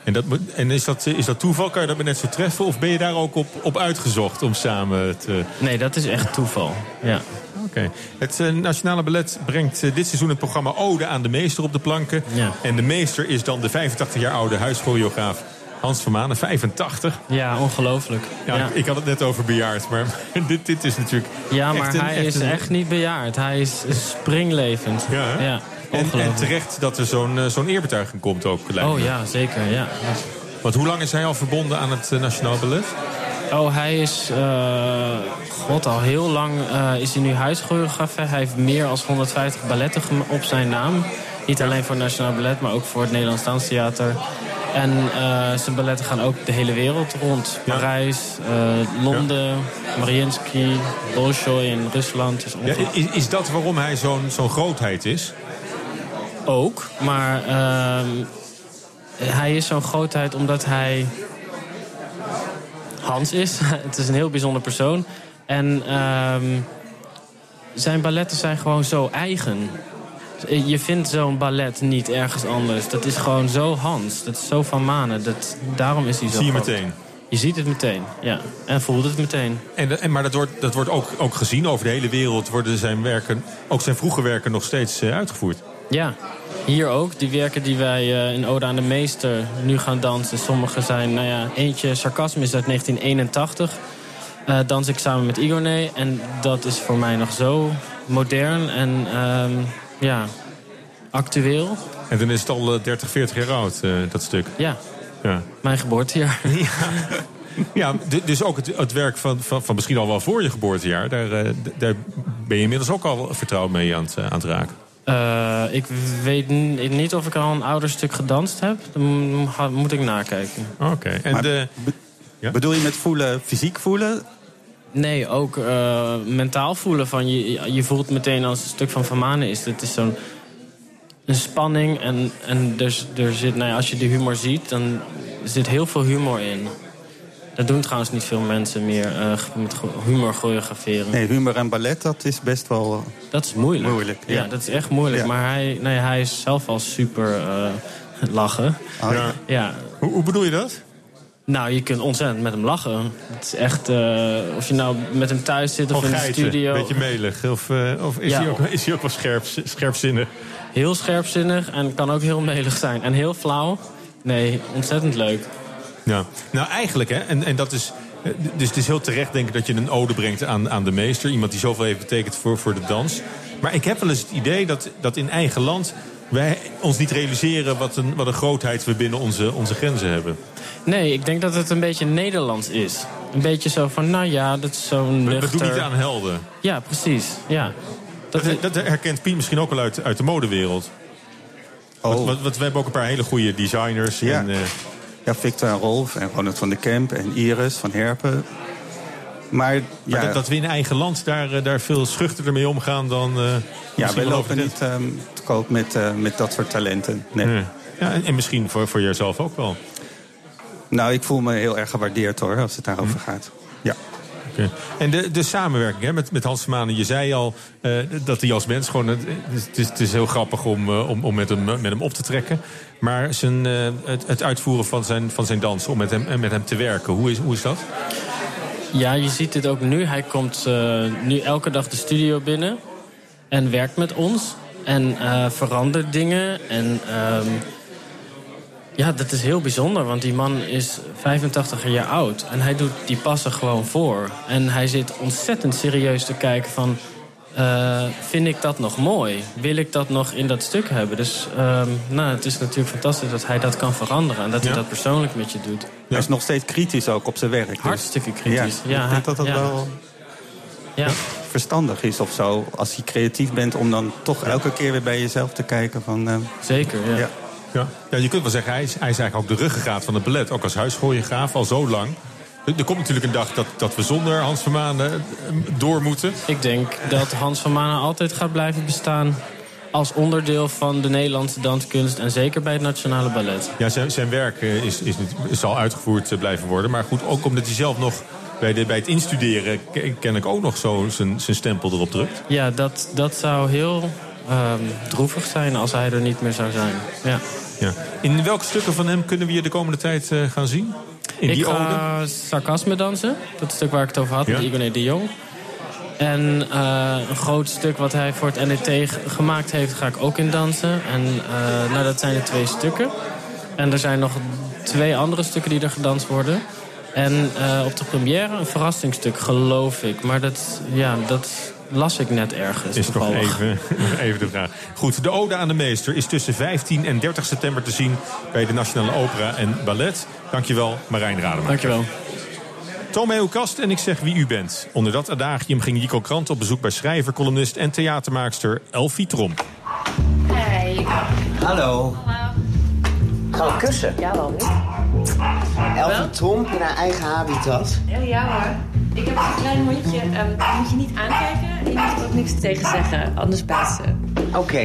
En, dat, en is, dat, is dat toeval? Kan je dat net zo treffen? Of ben je daar ook op, op uitgezocht om samen te... Nee, dat is echt toeval, ja. Oké. Het uh, Nationale Ballet brengt uh, dit seizoen het programma Ode aan de Meester op de planken. Ja. En de meester is dan de 85 jaar oude huischoreograaf Hans van Manen, 85. Ja, ongelooflijk. Ja, Ja. Ik had het net over bejaard, maar <laughs> dit, dit is natuurlijk. Ja, maar een- hij echt is een- echt niet bejaard. Hij is springlevend. Ja, En, terecht dat er zo'n eh, zo'n eerbetuiging komt ook. Oh ja, zeker, ja. Want hoe lang is hij al verbonden aan het eh, Nationaal Ballet? Oh, hij is, eh, god, al heel lang is hij nu huischoreograaf. Hij heeft meer dan 150 balletten op zijn naam. Niet alleen voor het Nationaal Ballet, maar ook voor het Nederlands Danstheater. En eh, zijn balletten gaan ook de hele wereld rond. Parijs, eh, Londen, Mariinsky, Bolshoi in Rusland. Dus Ja, is, is dat waarom hij zo'n zo'n grootheid is? Ook, maar ehm, hij is zo'n grootheid omdat hij Hans is. <laughs> Het is een heel bijzonder persoon. En ehm, zijn balletten zijn gewoon zo eigen. Je vindt zo'n ballet niet ergens anders. Dat is gewoon zo Hans. Dat is zo van Manen. Dat, daarom is hij zo Zie je groot. meteen. Je ziet het meteen, ja. En voelt het meteen. En, en, maar dat wordt, dat wordt ook, ook gezien over de hele wereld. Worden zijn werken, ook zijn vroege werken, nog steeds eh, uitgevoerd. Ja, hier ook. Die werken die wij eh, in Ode aan de Meester nu gaan dansen. Sommige zijn, nou ja, eentje sarcasme is uit 1981. Eh, dans ik samen met Igorné. En dat is voor mij nog zo modern en ehm, ja, actueel. En dan is het al eh, 30, 40 jaar oud, eh, dat stuk. Ja, Ja. mijn geboortejaar. <laughs> Ja, d- dus ook het, het werk van, van, van misschien al wel voor je geboortejaar. Daar, eh, daar ben je inmiddels ook al vertrouwd mee aan het, eh, aan het raken. Eh, ik weet niet of ik al een ouder stuk gedanst heb. Dan moet ik nakijken. Oké. En de, Bedoel je met voelen, fysiek voelen? Nee, ook eh, mentaal voelen. Van je, je voelt meteen als het stuk van Van Manen is. Het is zo'n een spanning. En, en er, er zit, nou ja, als je de humor ziet, dan zit heel veel humor in. Dat doen trouwens niet veel mensen meer eh, met humor choreograferen. Nee, humor en ballet, dat is best wel... Dat is moeilijk. Moeilijk, ja. ja. dat is echt moeilijk. Ja. Maar hij, nee, hij is zelf al super eh, lachen. Oh, ja. Ja. Hoe, hoe bedoel je dat? Nou, je kunt ontzettend met hem lachen. Het is echt, eh, of je nou met hem thuis zit of in de geiten, studio. beetje melig. Of, eh, of is, Ja. hij ook, is hij ook wel scherp, scherpzinnig? Heel scherpzinnig en kan ook heel melig zijn. En heel flauw. Nee, ontzettend leuk. Ja. Nou, eigenlijk, hè, en, en dat is. eh, Dus het is heel terecht, denk ik, dat je een ode brengt aan, aan de meester. Iemand die zoveel heeft betekend voor, voor de dans. Maar ik heb wel eens het idee dat, dat in eigen land. wij ons niet realiseren wat een, wat een grootheid we binnen onze, onze grenzen hebben. Nee, ik denk dat het een beetje Nederlands is. Een beetje zo van, nou ja, dat is zo'n We, we doen niet aan helden. Ja, precies. Ja. Dat, dat herkent Piet misschien ook wel uit, uit de modewereld. Oh. Want, want, want we hebben ook een paar hele goede designers. Ja. En, eh, Ja, Victor en Rolf en Ronald van der Kemp en Iris van Herpen. Maar, maar ja, dat, dat we in eigen land daar, eh, daar veel schuchterder mee omgaan dan. eh, ja wel lopen niet ehm, te koop met, eh, met dat soort talenten. Nee. Ja, ja en, en misschien voor, voor jezelf ook wel. Nou, ik voel me heel erg gewaardeerd hoor, als het daarover gaat. Ja. Oké. En de, de samenwerking hè, met, met Hans Manen, je zei al eh, dat hij als mens gewoon. Het, het, is, het is heel grappig om, eh, om, om met, hem, met hem op te trekken. Maar zijn, eh, het, het uitvoeren van zijn, van zijn dans, om met hem, met hem te werken, hoe is, hoe is dat? Ja, je ziet dit ook nu. Hij komt eh, nu elke dag de studio binnen en werkt met ons. En eh, verandert dingen. En ehm, ja, dat is heel bijzonder, want die man is 85 jaar oud. En hij doet die passen gewoon voor. En hij zit ontzettend serieus te kijken van... eh, vind ik dat nog mooi? Wil ik dat nog in dat stuk hebben? Dus ehm, nou, het is natuurlijk fantastisch dat hij dat kan veranderen. En dat hij Ja. dat persoonlijk met je doet. Hij is nog steeds kritisch ook op zijn werk. dus- Hartstikke kritisch. Ja, Ja, ik denk dat dat wel Ja. verstandig is of zo. Als je creatief bent, om dan toch elke keer weer bij jezelf te kijken. Van, eh, Zeker, ja. Ja. Ja. je kunt wel zeggen, hij is, hij is eigenlijk ook de ruggengraat van het ballet. Ook als huischoreograaf, al zo lang. Er komt natuurlijk een dag dat, dat we zonder Hans van Manen eh, door moeten. Ik denk dat Hans van Manen altijd gaat blijven bestaan als onderdeel van de Nederlandse danskunst en zeker bij het Nationale Ballet. Ja, zijn, zijn werk eh, is, is, niet- zal uitgevoerd eh, blijven worden. Maar goed, ook omdat hij zelf nog bij, de, bij het instuderen... ke- ken ik ook nog zo zijn, zijn stempel erop drukt. Ja, dat, dat zou heel ehm, droevig zijn als hij er niet meer zou zijn. Ja. Ja. In welke stukken van hem kunnen we je de komende tijd eh, gaan zien? In ik die ode? ga sarcasme dansen. Dat stuk waar ik het over had Ja. met Igoné de Jong. En eh, een groot stuk wat hij voor het NET gemaakt heeft, ga ik ook in dansen. En eh, nou, dat zijn de twee stukken. En er zijn nog twee andere stukken die er gedanst worden. En op de première een verrassingsstuk, geloof ik. Maar dat, ja, dat las ik net ergens. Is toch even, <laughs> even de vraag. Goed, de Ode aan de Meester is tussen 15 en 30 september te zien... bij de Nationale Opera en Ballet. Dankjewel, Marijn Rademaker. Dankjewel. Tomeo Kast en ik zeg wie u bent. Onder dat adagium ging Jico Krant op bezoek bij schrijver, columnist en theatermaakster Elfie Tromp. Hey. Hallo. Gaan we kussen? Ja, wel niet. Elfie Tromp in haar eigen habitat. Ja, ja hoor. Ik heb een klein hondje. ehm, die moet je niet aankijken en je moet er ook niks tegen zeggen. Anders bijt ze. Oké.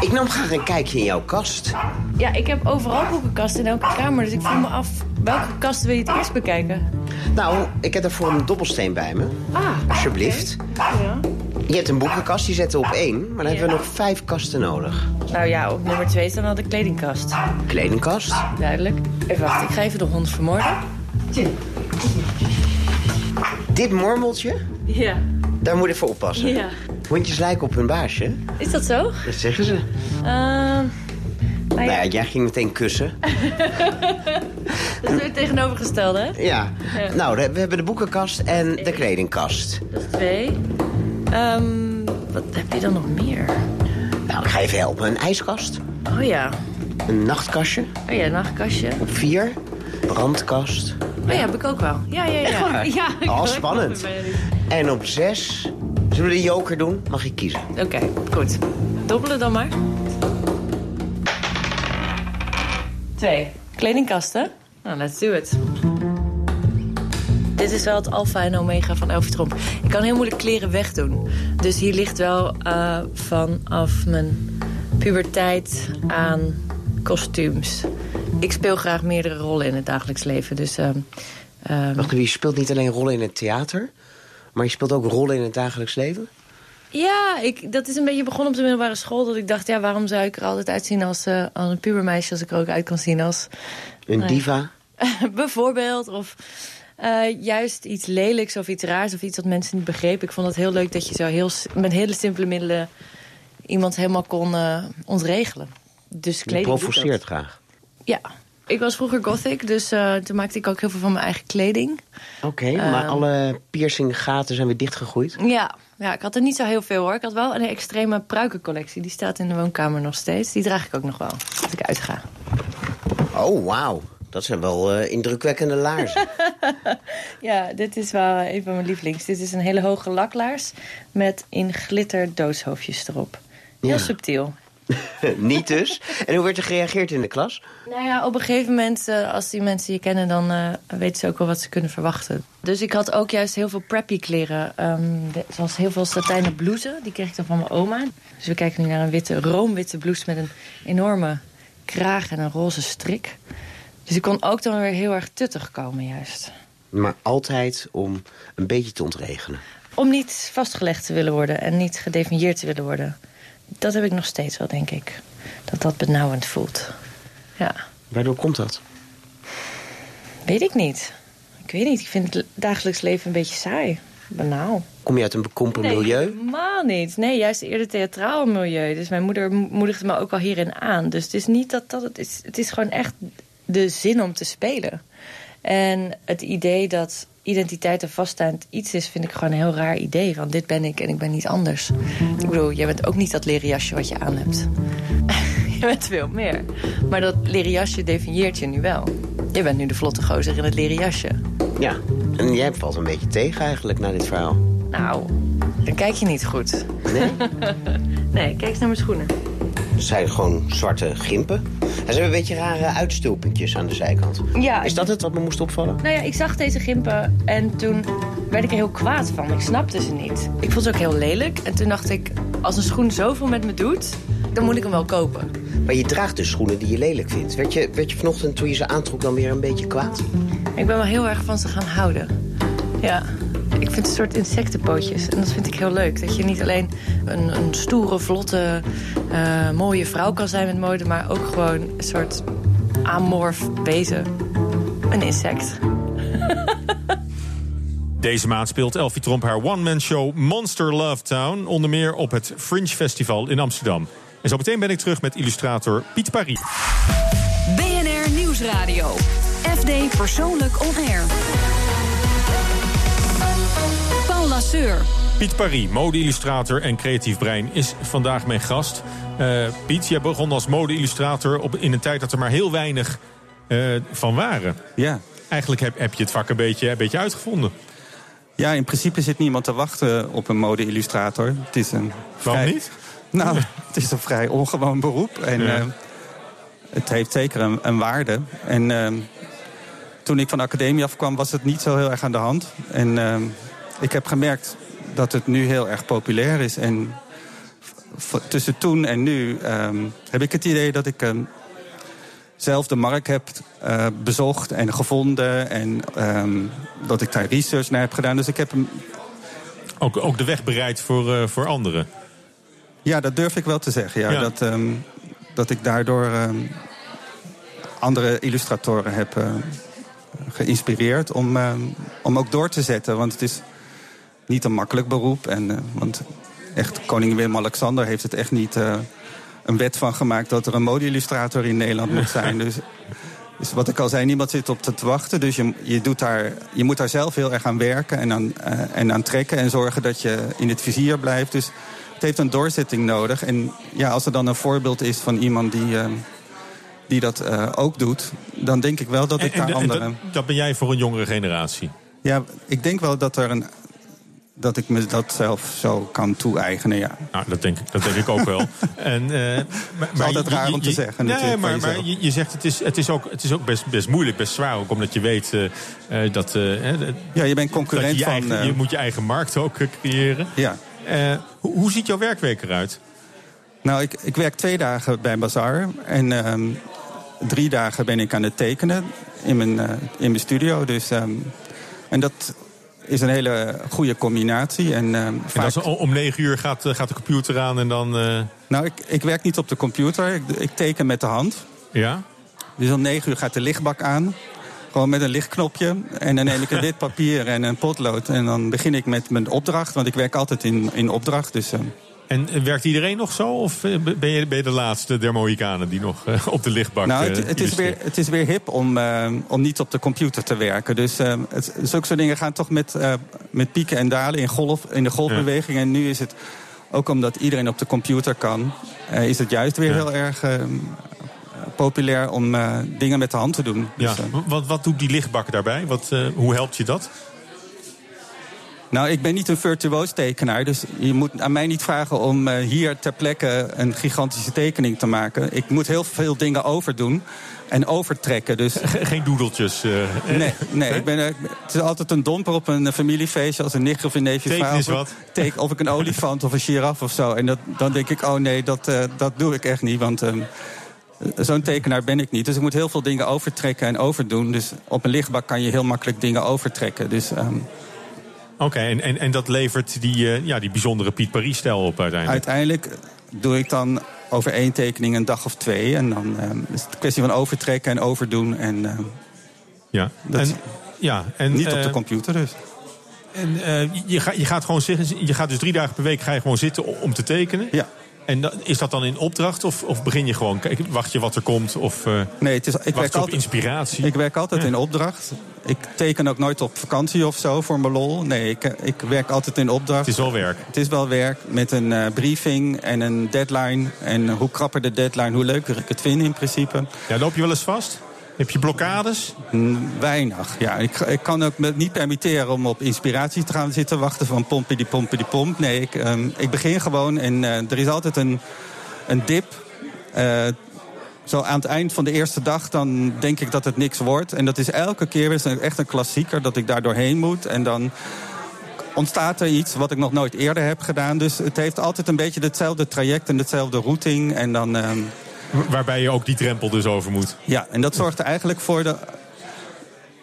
Ik nam graag een kijkje in jouw kast. Ja, ik heb overal boekenkasten in elke kamer. Dus ik vroeg me af, welke kast wil je het eerst bekijken? Nou, ik heb daarvoor een dobbelsteen bij me. Ah, Alsjeblieft. Ja. Je hebt een boekenkast, die zetten we op één. Maar dan hebben we nog vijf kasten nodig. Nou ja, op nummer twee staat al de kledingkast. Kledingkast. Duidelijk. Even wachten, ik ga even de hond vermoorden. Dit mormeltje, Ja. daar moet je voor oppassen. Ja. Hondjes lijken op hun baasje. Is dat zo? Dat zeggen ze. Ehm Nou ja, jij ging meteen kussen. <laughs> dat is weer tegenovergestelde, hè? Ja. Ja. Nou, we hebben de boekenkast en de kledingkast. Dat is twee. Ehm, wat heb je dan nog meer? Nou, ik ga even helpen. Een ijskast. Oh ja. Een nachtkastje. Oh ja, een nachtkastje. Op vier. Brandkast. Oh ja, heb ik ook wel. Ja, ja, ja. Ja, Oh, spannend. <laughs> En op zes. Zullen we de joker doen? Mag ik kiezen? Oké, goed. Dobbelen dan maar. Twee. Kledingkasten. Nou, let's do it. Dit is wel het alfa en omega van Elfie Tromp. Ik kan heel moeilijk kleren wegdoen. Dus hier ligt wel eh, vanaf mijn puberteit aan kostuums. Ik speel graag meerdere rollen in het dagelijks leven. Dus, ehm, Wacht even, je speelt niet alleen rollen in het theater... maar je speelt ook rollen in het dagelijks leven? Ja, ik, dat is een beetje begonnen op de middelbare school. Dat ik dacht, ja, waarom zou ik er altijd uitzien als, eh, als een pubermeisje... als ik er ook uit kan zien als... Een nou diva? <laughs> bijvoorbeeld. Of eh, juist iets lelijks of iets raars of iets wat mensen niet begrepen. Ik vond het heel leuk dat je zo heel, met hele simpele middelen... iemand helemaal kon eh, ontregelen. Dus Je kleding dat. provoceert graag. Ja. Ik was vroeger gothic, dus eh, toen maakte ik ook heel veel van mijn eigen kleding. Oké, maar Ehm. alle piercinggaten zijn weer dichtgegroeid? Ja, ja, ik had er niet zo heel veel hoor. Ik had wel een extreme pruikencollectie. Die staat in de woonkamer nog steeds. Die draag ik ook nog wel, als ik uitga. Oh, wauw. Dat zijn wel eh, indrukwekkende laarzen. <laughs> Ja, dit is wel een van mijn lievelings. Dit is een hele hoge laklaars met in glitter doodshoofdjes erop. Heel Ja. subtiel. <laughs> niet dus. En hoe werd er gereageerd in de klas? Nou ja, op een gegeven moment, eh, als die mensen je kennen... dan eh, weten ze ook wel wat ze kunnen verwachten. Dus ik had ook juist heel veel preppy kleren. ehm, de- zoals heel veel satijnen blouses. Die kreeg ik dan van mijn oma. Dus we kijken nu naar een witte, roomwitte blouse... met een enorme kraag en een roze strik. Dus ik kon ook dan weer heel erg tuttig komen juist. Maar altijd om een beetje te ontregenen. Om niet vastgelegd te willen worden en niet gedefinieerd te willen worden. Dat heb ik nog steeds wel, denk ik. Dat dat benauwend voelt. Ja, Waardoor komt dat? weet ik niet. Ik weet niet, ik vind het dagelijks leven een beetje saai. Banaal. Kom je uit een bekrompen Nee, milieu? helemaal niet. Nee, juist eerder theatraal milieu. Dus mijn moeder mo- moedigde me ook al hierin aan. Dus het is niet dat dat het is. Het is gewoon echt de zin om te spelen. En het idee dat identiteit een vaststaand iets is... vind ik gewoon een heel raar idee. Van dit ben ik en ik ben niet anders. Ik bedoel, jij bent ook niet dat leren jasje wat je aan hebt. <laughs> je bent veel meer. Maar dat leren jasje definieert je nu wel. Je bent nu de vlotte gozer in het leren jasje. Ja. En jij valt een beetje tegen eigenlijk na dit verhaal. Nou, Dan kijk je niet goed. Nee? <laughs> nee, kijk eens naar mijn schoenen. Het zijn gewoon zwarte gimpen. En ze hebben een beetje rare uitstulpuntjes aan de zijkant. Ja, Is dat het wat me moest opvallen? Nou ja, ik zag deze gimpen en toen werd ik er heel kwaad van. Ik snapte ze niet. Ik vond ze ook heel lelijk. En toen dacht ik, als een schoen zoveel met me doet, dan moet ik hem wel kopen. Maar je draagt dus schoenen die je lelijk vindt. Werd je, werd je vanochtend toen je ze aantrok dan weer een beetje kwaad? Ik ben wel heel erg van ze gaan houden. Ja, ik vind het een soort insectenpootjes. En dat vind ik heel leuk. Dat je niet alleen een, een stoere, vlotte, eh, mooie vrouw kan zijn met mode... maar ook gewoon een soort amorf wezen. Een insect. <laughs> Deze maand speelt Elfie Tromp haar one-man show Monster Love Town. Onder meer op het Fringe Festival in Amsterdam. En zo meteen ben ik terug met illustrator Piet Paris. BNR Nieuwsradio. FD Persoonlijk On Air. Piet Paris, mode-illustrator en creatief brein, is vandaag mijn gast. Eh, Piet, jij begon als mode-illustrator op- in een tijd dat er maar heel weinig eh, van waren. Ja. Eigenlijk heb, heb je het vak een beetje, een beetje uitgevonden. Ja, in principe zit niemand te wachten op een mode-illustrator. Het is een Waarom vrij- niet? Nou, <laughs> het is een vrij ongewoon beroep. En Ja. eh, het heeft zeker een, een waarde. En toen ik van de academie afkwam, was het niet zo heel erg aan de hand. En ik heb gemerkt dat het nu heel erg populair is. En tussen toen en nu ehm, heb ik het idee dat ik ehm, zelf de markt heb eh, bezocht en gevonden. En ehm, dat ik daar research naar heb gedaan. Dus ik heb hem Ook, ook de weg bereid voor, eh, voor anderen. Ja, dat durf ik wel te zeggen. Ja. Ja. Dat, dat ik daardoor andere illustratoren heb eh, geïnspireerd om, om ook door te zetten. Want het is niet een makkelijk beroep. En, eh, want echt, koning Willem-Alexander heeft het echt niet eh, een wet van gemaakt... dat er een mode-illustrator in Nederland moet zijn. <laughs> Dus, dus wat ik al zei, niemand zit op te wachten. Dus je, je, doet daar, je moet daar zelf heel erg aan werken en aan, eh, en aan trekken... en zorgen dat je in het vizier blijft. Dus het heeft een doorzetting nodig. En ja, als er dan een voorbeeld is van iemand die, die dat ook doet... dan denk ik wel dat ik En- daar en- en anderen... dat, dat ben jij voor een jongere generatie. Ja, ik denk wel dat, er een, dat ik me dat zelf zo kan toe-eigenen, ja. Nou, dat denk, ik- dat denk ik ook wel. <laughs> En, eh, maar, is altijd raar om te zeggen, Nee, natuurlijk, maar, je, je zegt het is, het is ook, het is ook best, best moeilijk, best zwaar. Ook omdat je weet eh, eh, dat... Ja, je bent concurrent je, van... eigen- je moet je eigen markt ook creëren. Ja. Hoe, hoe ziet jouw werkweek eruit? Nou, ik, ik werk twee dagen bij Bazaar. En ehm, drie dagen ben ik aan het tekenen in mijn, in mijn studio. Dus, ehm, en dat is een hele goede combinatie. En, ehm, En vaak... dat is, om negen uur gaat, eh, gaat de computer aan en dan... eh, Nou, ik, ik werk niet op de computer. Ik, ik teken met de hand. ja? Dus om negen uur gaat de lichtbak aan. Gewoon met een lichtknopje. En dan neem ik een <laughs> wit papier en een potlood. En dan begin ik met mijn opdracht. Want ik werk altijd in, in opdracht. Dus, En eh, werkt iedereen nog zo? Of eh, ben je, ben je de laatste der Mohikanen die nog eh, op de lichtbak Nou, het, het, is weer, het is weer hip om, om niet op de computer te werken. Dus het, zulke soort dingen gaan toch met, met pieken en dalen in, golf, in de golfbeweging. En nu is het, ook omdat iedereen op de computer kan... is het juist weer Ja. heel erg populair om dingen met de hand te doen. Ja, Dus, wat, wat doet die lichtbak daarbij? Wat, hoe helpt je dat? Nou, ik ben niet een virtuoos tekenaar, dus je moet aan mij niet vragen om eh, hier ter plekke een gigantische tekening te maken. Ik moet heel veel dingen overdoen en overtrekken. Dus... Geen doedeltjes. eh, Nee, nee ik ben, eh, het is altijd een domper op een familiefeestje als een nicht of een neefje Teken of- wat. teken- of ik een olifant of een giraf of zo. En dat, dan denk ik, oh nee, dat, dat doe ik echt niet, want... ehm, Zo'n tekenaar ben ik niet. Dus ik moet heel veel dingen overtrekken en overdoen. Dus op een lichtbak kan je heel makkelijk dingen overtrekken. Dus ehm, Oké, en, en, en dat levert die, eh, ja, die bijzondere Piet Paris-stijl op uiteindelijk. Uiteindelijk doe ik dan over één tekening een dag of twee. En dan ehm, is het een kwestie van overtrekken en overdoen. En, ehm, Ja. dat En, ja, en, niet op eh, de computer dus. En eh, je, gaat, je gaat gewoon je gaat dus drie dagen per week ga je gewoon zitten om te tekenen. Ja. En is dat dan in opdracht of, of begin je gewoon, kijk, wacht je wat er komt? Of, eh, Nee, het is, ik werk op altijd, inspiratie? ik werk altijd in opdracht. Ik teken ook nooit op vakantie of zo voor mijn lol. Nee, ik, ik werk altijd in opdracht. Het is wel werk. Het is wel werk met een eh, briefing en een deadline. En hoe krapper de deadline, hoe leuker ik het vind in principe. Ja, loop je wel eens vast? Heb je blokkades? Mm, Weinig, ja. Ik, ik kan ook me niet permitteren om op inspiratie te gaan zitten wachten van pompen die pompen die pomp. Nee, ik, ehm, begin gewoon en eh, er is altijd een, een dip. Eh, zo aan het eind van de eerste dag, dan denk ik dat het niks wordt. En dat is elke keer een- echt een klassieker dat ik daar doorheen moet. En dan ontstaat er iets wat ik nog nooit eerder heb gedaan. Dus het heeft altijd een beetje hetzelfde traject en hetzelfde routing. En dan... ehm, Waarbij je ook die drempel dus over moet. ja, en dat zorgt er eigenlijk voor de,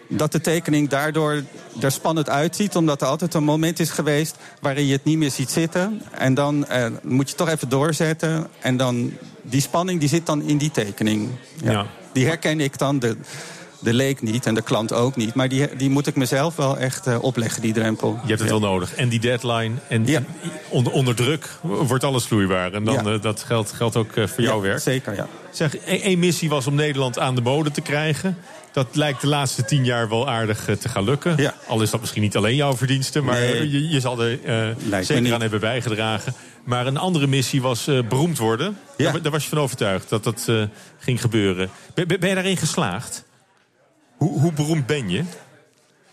dat de tekening daardoor er spannend uitziet. Omdat er altijd een moment is geweest waarin je het niet meer ziet zitten. En dan eh, moet je toch even doorzetten. En dan die spanning die zit dan in die tekening. Ja. Die herken ik dan, de, de leek niet en de klant ook niet. Maar die, die moet ik mezelf wel echt eh, opleggen, die drempel. Je hebt het wel nodig. En die deadline. En onder, onder druk wordt alles vloeibaar. En dan, Ja. eh, dat geldt, geldt ook eh, voor jouw werk. Zeker, ja. Zeg, één één missie was om Nederland aan de mode te krijgen. Dat lijkt de laatste tien jaar wel aardig te gaan lukken. Al is dat misschien niet alleen jouw verdienste, maar Nee. je, je zal er zeker aan hebben bijgedragen. Maar een andere missie was beroemd worden. Daar, daar was je van overtuigd dat dat ging gebeuren. Ben ben je daarin geslaagd? Hoe, hoe beroemd ben je?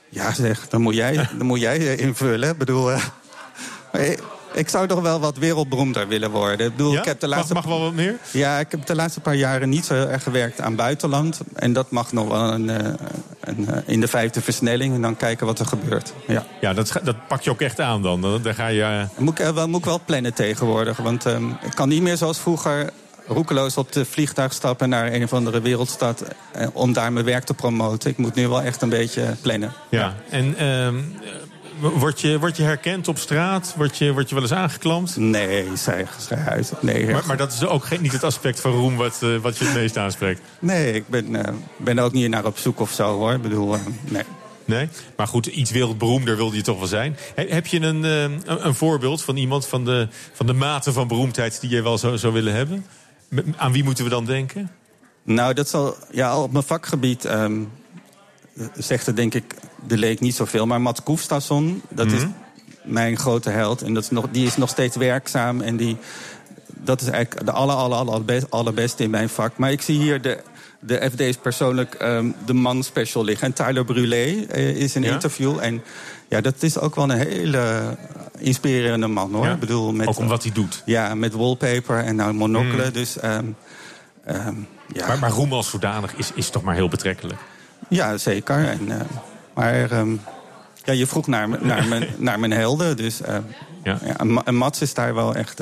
Ja, zeg, dan moet jij, dan moet jij invullen. Ik bedoel, eh, ik zou toch wel wat wereldberoemder willen worden. Ik bedoel, Ja? ik heb de Mag- laatste, mag wel wat meer? Ja, ik heb de laatste paar jaren niet zo erg gewerkt aan buitenland. En dat mag nog wel een, eh, een, eh, in de vijfde versnelling. En dan kijken wat er gebeurt. Ja. Ja, dat, dat pak je ook echt aan dan. Dan- Daar ga je... Moet ik, wel, moet ik wel plannen tegenwoordig. Want ehm ik kan niet meer zoals vroeger roekeloos op de vliegtuig stappen naar een of andere wereldstad. eh, om daar mijn werk te promoten. Ik moet nu wel echt een beetje plannen. Ja, en ehm, word, je, word je herkend op straat? Word je, word je wel eens aangeklampt? Nee, zij, zij uit. Nee, maar, maar dat is ook geen, niet het aspect van roem wat, eh, wat je het meest aanspreekt. Nee, ik ben, ben er ook niet naar op zoek of zo hoor. Ik bedoel, nee. Nee? Maar goed, iets wereldberoemder wilde je toch wel zijn. He- heb je een, een, een voorbeeld van iemand van de, van de mate van beroemdheid die je wel zou, zou willen hebben? Aan wie moeten we dan denken? Nou, dat zal. Ja, op mijn vakgebied ehm, zegt het denk ik. De leek niet zoveel. Maar Mats Koefstasson, dat is Mhm. mijn grote held. En dat is nog, die is nog steeds werkzaam. En die, dat is eigenlijk de aller, aller, allerbeste, allerbeste in mijn vak. Maar ik zie hier de, de FD's persoonlijk ehm, de man special liggen. En Tyler Brûlé eh, is een Ja? interview. En ja, dat is ook wel een hele inspirerende man hoor. Ja? Ik bedoel, met, Ook om wat hij doet. Ja, met wallpaper en nou monocle. Mm. Dus ehm, ehm, ja. Maar, maar roem als zodanig is, is toch maar heel betrekkelijk. Ja, zeker. En, eh, maar ehm, ja, je vroeg naar, naar, mijn, <laughs> naar mijn helden. Dus eh, Ja. en Mats is daar wel echt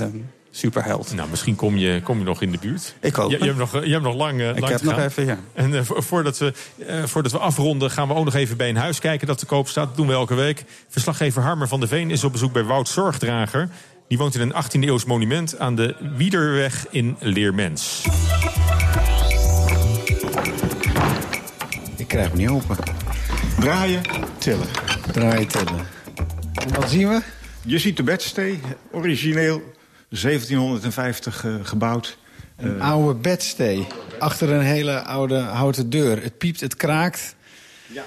superheld. Nou, misschien kom je, kom je nog in de buurt. Ik hoop Je, hebt, nog, eh, je hebt nog lang, eh, Ik lang heb te nog gaan. even, ja. En eh, vo- voordat, we, eh, voordat we afronden gaan we ook nog even bij een huis kijken dat te koop staat. Dat doen we elke week. Verslaggever Harmer van de Veen is op bezoek bij Wout Zorgdrager. Die woont in een 18e eeuws monument aan de Wiederweg in Leermens. Ik krijg hem niet open. Draaien, tillen. Draaien, tillen. En wat zien we? Je ziet de bedstee, origineel 1750 eh, gebouwd. Een oude bedstee. Achter een hele oude houten deur. Het piept, het kraakt. Ja.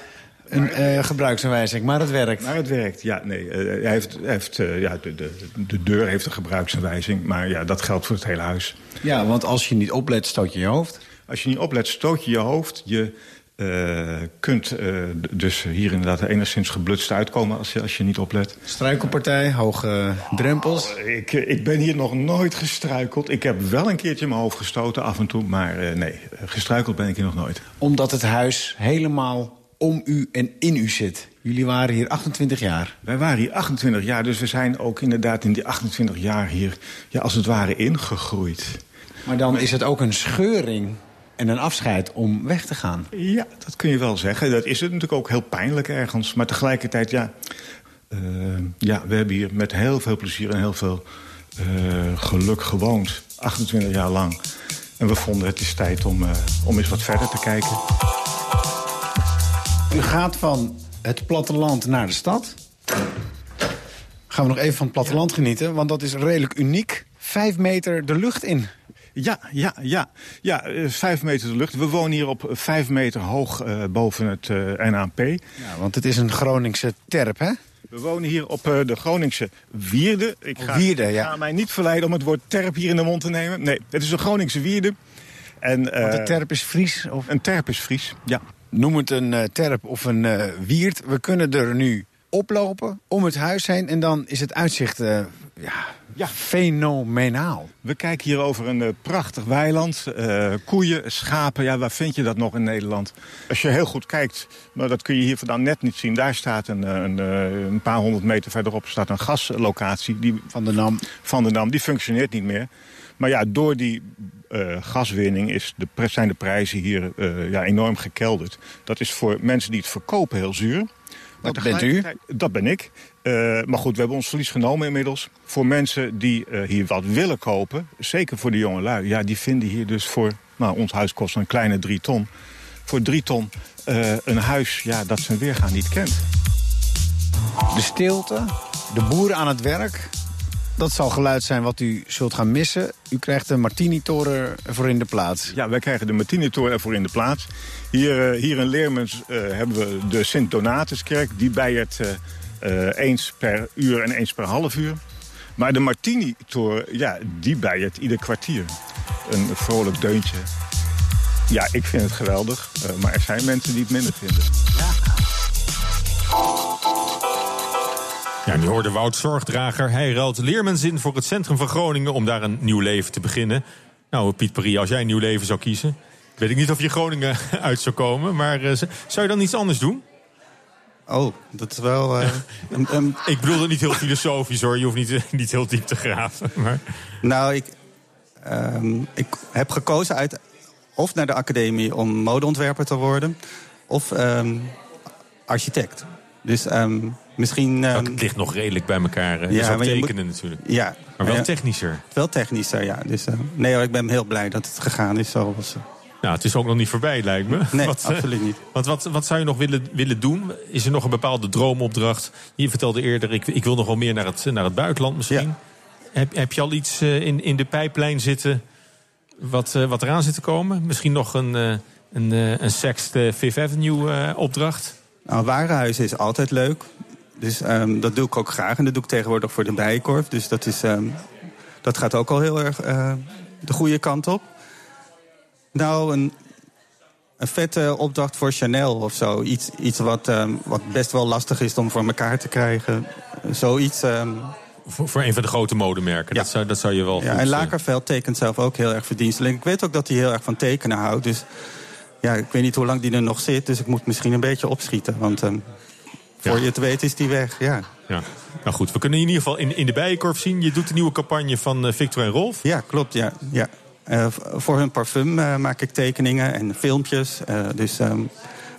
Een eh, gebruiksaanwijzing, maar het werkt. Maar het werkt, ja. Nee, eh, hij heeft, heeft, eh, ja, de, de, de deur heeft een gebruiksaanwijzing. Maar ja, dat geldt voor het hele huis. Ja, want als je niet oplet, stoot je je hoofd. Als je niet oplet, stoot je je hoofd. Je eh, kunt eh, dus hier inderdaad enigszins geblutst uitkomen als je, als je niet oplet. Struikelpartij, hoge drempels. Oh, ik, ik ben hier nog nooit gestruikeld. Ik heb wel een keertje mijn hoofd gestoten af en toe. Maar eh, nee, gestruikeld ben ik hier nog nooit. Omdat het huis helemaal om u en in u zit. Jullie waren hier 28 jaar. Wij waren hier 28 jaar, dus we zijn ook inderdaad in die 28 jaar hier... Ja, als het ware ingegroeid. Maar dan is het ook een scheuring en een afscheid om weg te gaan. Ja, dat kun je wel zeggen. Dat is het natuurlijk ook heel pijnlijk ergens. Maar tegelijkertijd, ja... eh, ja, we hebben hier met heel veel plezier en heel veel eh, geluk gewoond. 28 jaar lang. En we vonden het is tijd om, eh, om eens wat verder te kijken. U gaat van het platteland naar de stad. Gaan we nog even van het platteland genieten, want dat is redelijk uniek. Vijf meter de lucht in. Ja, ja, ja. Ja, eh, vijf meter de lucht. We wonen hier op vijf meter hoog eh, boven het eh, NAP. Ja, want het is een Groningse terp, hè? We wonen hier op de Groningse Wierde. Ik ga, Wierde, ja. ga mij niet verleiden om het woord terp hier in de mond te nemen. Nee, het is een Groningse Wierde. En, Want de terp is Fries? Of? Een terp is Fries, ja. Noem het een terp of een wiert. We kunnen er nu oplopen, om het huis heen... en dan is het uitzicht eh, ja, Ja. fenomenaal. We kijken hier over een eh, prachtig weiland. eh, koeien, schapen, ja, waar vind je dat nog in Nederland? Als je heel goed kijkt, maar dat kun je hier vandaan net niet zien. Daar staat een, een, eh, een paar honderd meter verderop staat een gaslocatie. Die, Van de Nam. van de Dam, die functioneert niet meer. Maar ja, door die eh, gaswinning is de, zijn de prijzen hier eh, ja, enorm gekelderd. Dat is voor mensen die het verkopen heel zuur. Dat bent u? Dat ben ik. Eh, maar goed, we hebben ons verlies genomen inmiddels. Voor mensen die eh, hier wat willen kopen, zeker voor de jonge lui... ja, die vinden hier dus voor... Nou, ons huis kost een kleine drie ton. Voor drie ton eh, een huis ja, dat zijn weergaan niet kent. De stilte, de boeren aan het werk... dat zal geluid zijn wat u zult gaan missen. U krijgt de Martini-toren voor in de plaats. Ja, wij krijgen de Martinitoren ervoor in de plaats. Hier, eh, hier in Leermens eh, hebben we de Sint-Donatuskerk. Die bijert eh, eh, eens per uur en eens per half uur. Maar de Martini-toren, ja, die bijert ieder kwartier. Een vrolijk deuntje. Ja, ik vind het geweldig. eh, maar er zijn mensen die het minder vinden. Ja, nu hoorde Wout Zorgdrager. Hij ruilt Leermens in voor het centrum van Groningen om daar een nieuw leven te beginnen. Nou, Piet als jij een nieuw leven zou kiezen, weet ik niet of je Groningen <laughs> uit zou komen. Maar eh, zou je dan iets anders doen? Oh, dat is wel... eh, <laughs> Ik bedoel het niet heel filosofisch hoor. Je hoeft niet, <laughs> niet heel diep te graven. Maar... Nou, ik, ehm, ik heb gekozen uit of naar de academie om modeontwerper te worden, of ehm, architect. Dus ehm, misschien. ehm, het ligt nog redelijk bij elkaar. Je Ja, je tekenen natuurlijk. ja, Maar wel ja, technischer. wel technischer, ja. Dus, eh, nee, hoor, ik ben heel blij dat het gegaan is zoals. eh, Nou, het is ook nog niet voorbij, lijkt me. Nee, <laughs> Wat, eh, absoluut niet. Want wat, wat zou je nog willen, willen doen? Is er nog een bepaalde droomopdracht? Je vertelde eerder, ik, ik wil nog wel meer naar het, naar het buitenland misschien. Heb, heb je al iets in, in de pijplijn zitten wat, wat eraan zit te komen? Misschien nog een, een, een Sext eh, Fifth Avenue opdracht? Nou, warenhuizen is altijd leuk. Dus ehm, dat doe ik ook graag. En dat doe ik tegenwoordig voor de Bijenkorf. Dus dat, is, ehm, dat gaat ook al heel erg eh, de goede kant op. Nou, een, een vette opdracht voor Chanel of zo. Iets, iets wat, ehm, wat best wel lastig is om voor elkaar te krijgen. Zoiets. Voor, voor een van de grote modemerken. Dat, zou, dat zou je wel ja, en Lakerveld tekent zelf ook heel erg verdienstelijk. Ik weet ook dat hij heel erg van tekenen houdt. Dus ja, ik weet niet hoe lang die er nog zit. Dus ik moet misschien een beetje opschieten. Want voor je het weet is die weg. Ja. Ja. Nou goed, we kunnen in ieder geval in, in de Bijenkorf zien. Je doet de nieuwe campagne van eh, Victor en Rolf. Ja, klopt. Ja, ja. Eh, voor hun parfum eh, maak ik tekeningen en filmpjes. Dus ehm,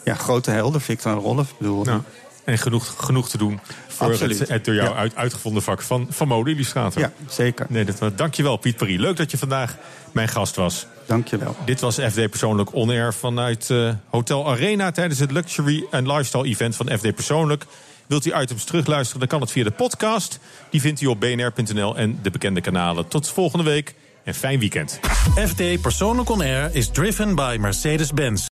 ja, grote helden, Victor en Rolf. Bedoel, Ja. En genoeg, genoeg te doen voor Absoluut. het, het door jou Ja. uit, uitgevonden vak van, van mode-illustrator. Ja, zeker. Nee, dat, dankjewel Piet Paris. Leuk dat je vandaag mijn gast was. Dankjewel. Dit was FD Persoonlijk On Air vanuit eh, Hotel Arena... tijdens het Luxury and Lifestyle Event van FD Persoonlijk. Wilt u items terugluisteren, dan kan het via de podcast. Die vindt u op bnr.nl en de bekende kanalen. Tot volgende week en fijn weekend. FD Persoonlijk On Air is driven by Mercedes-Benz.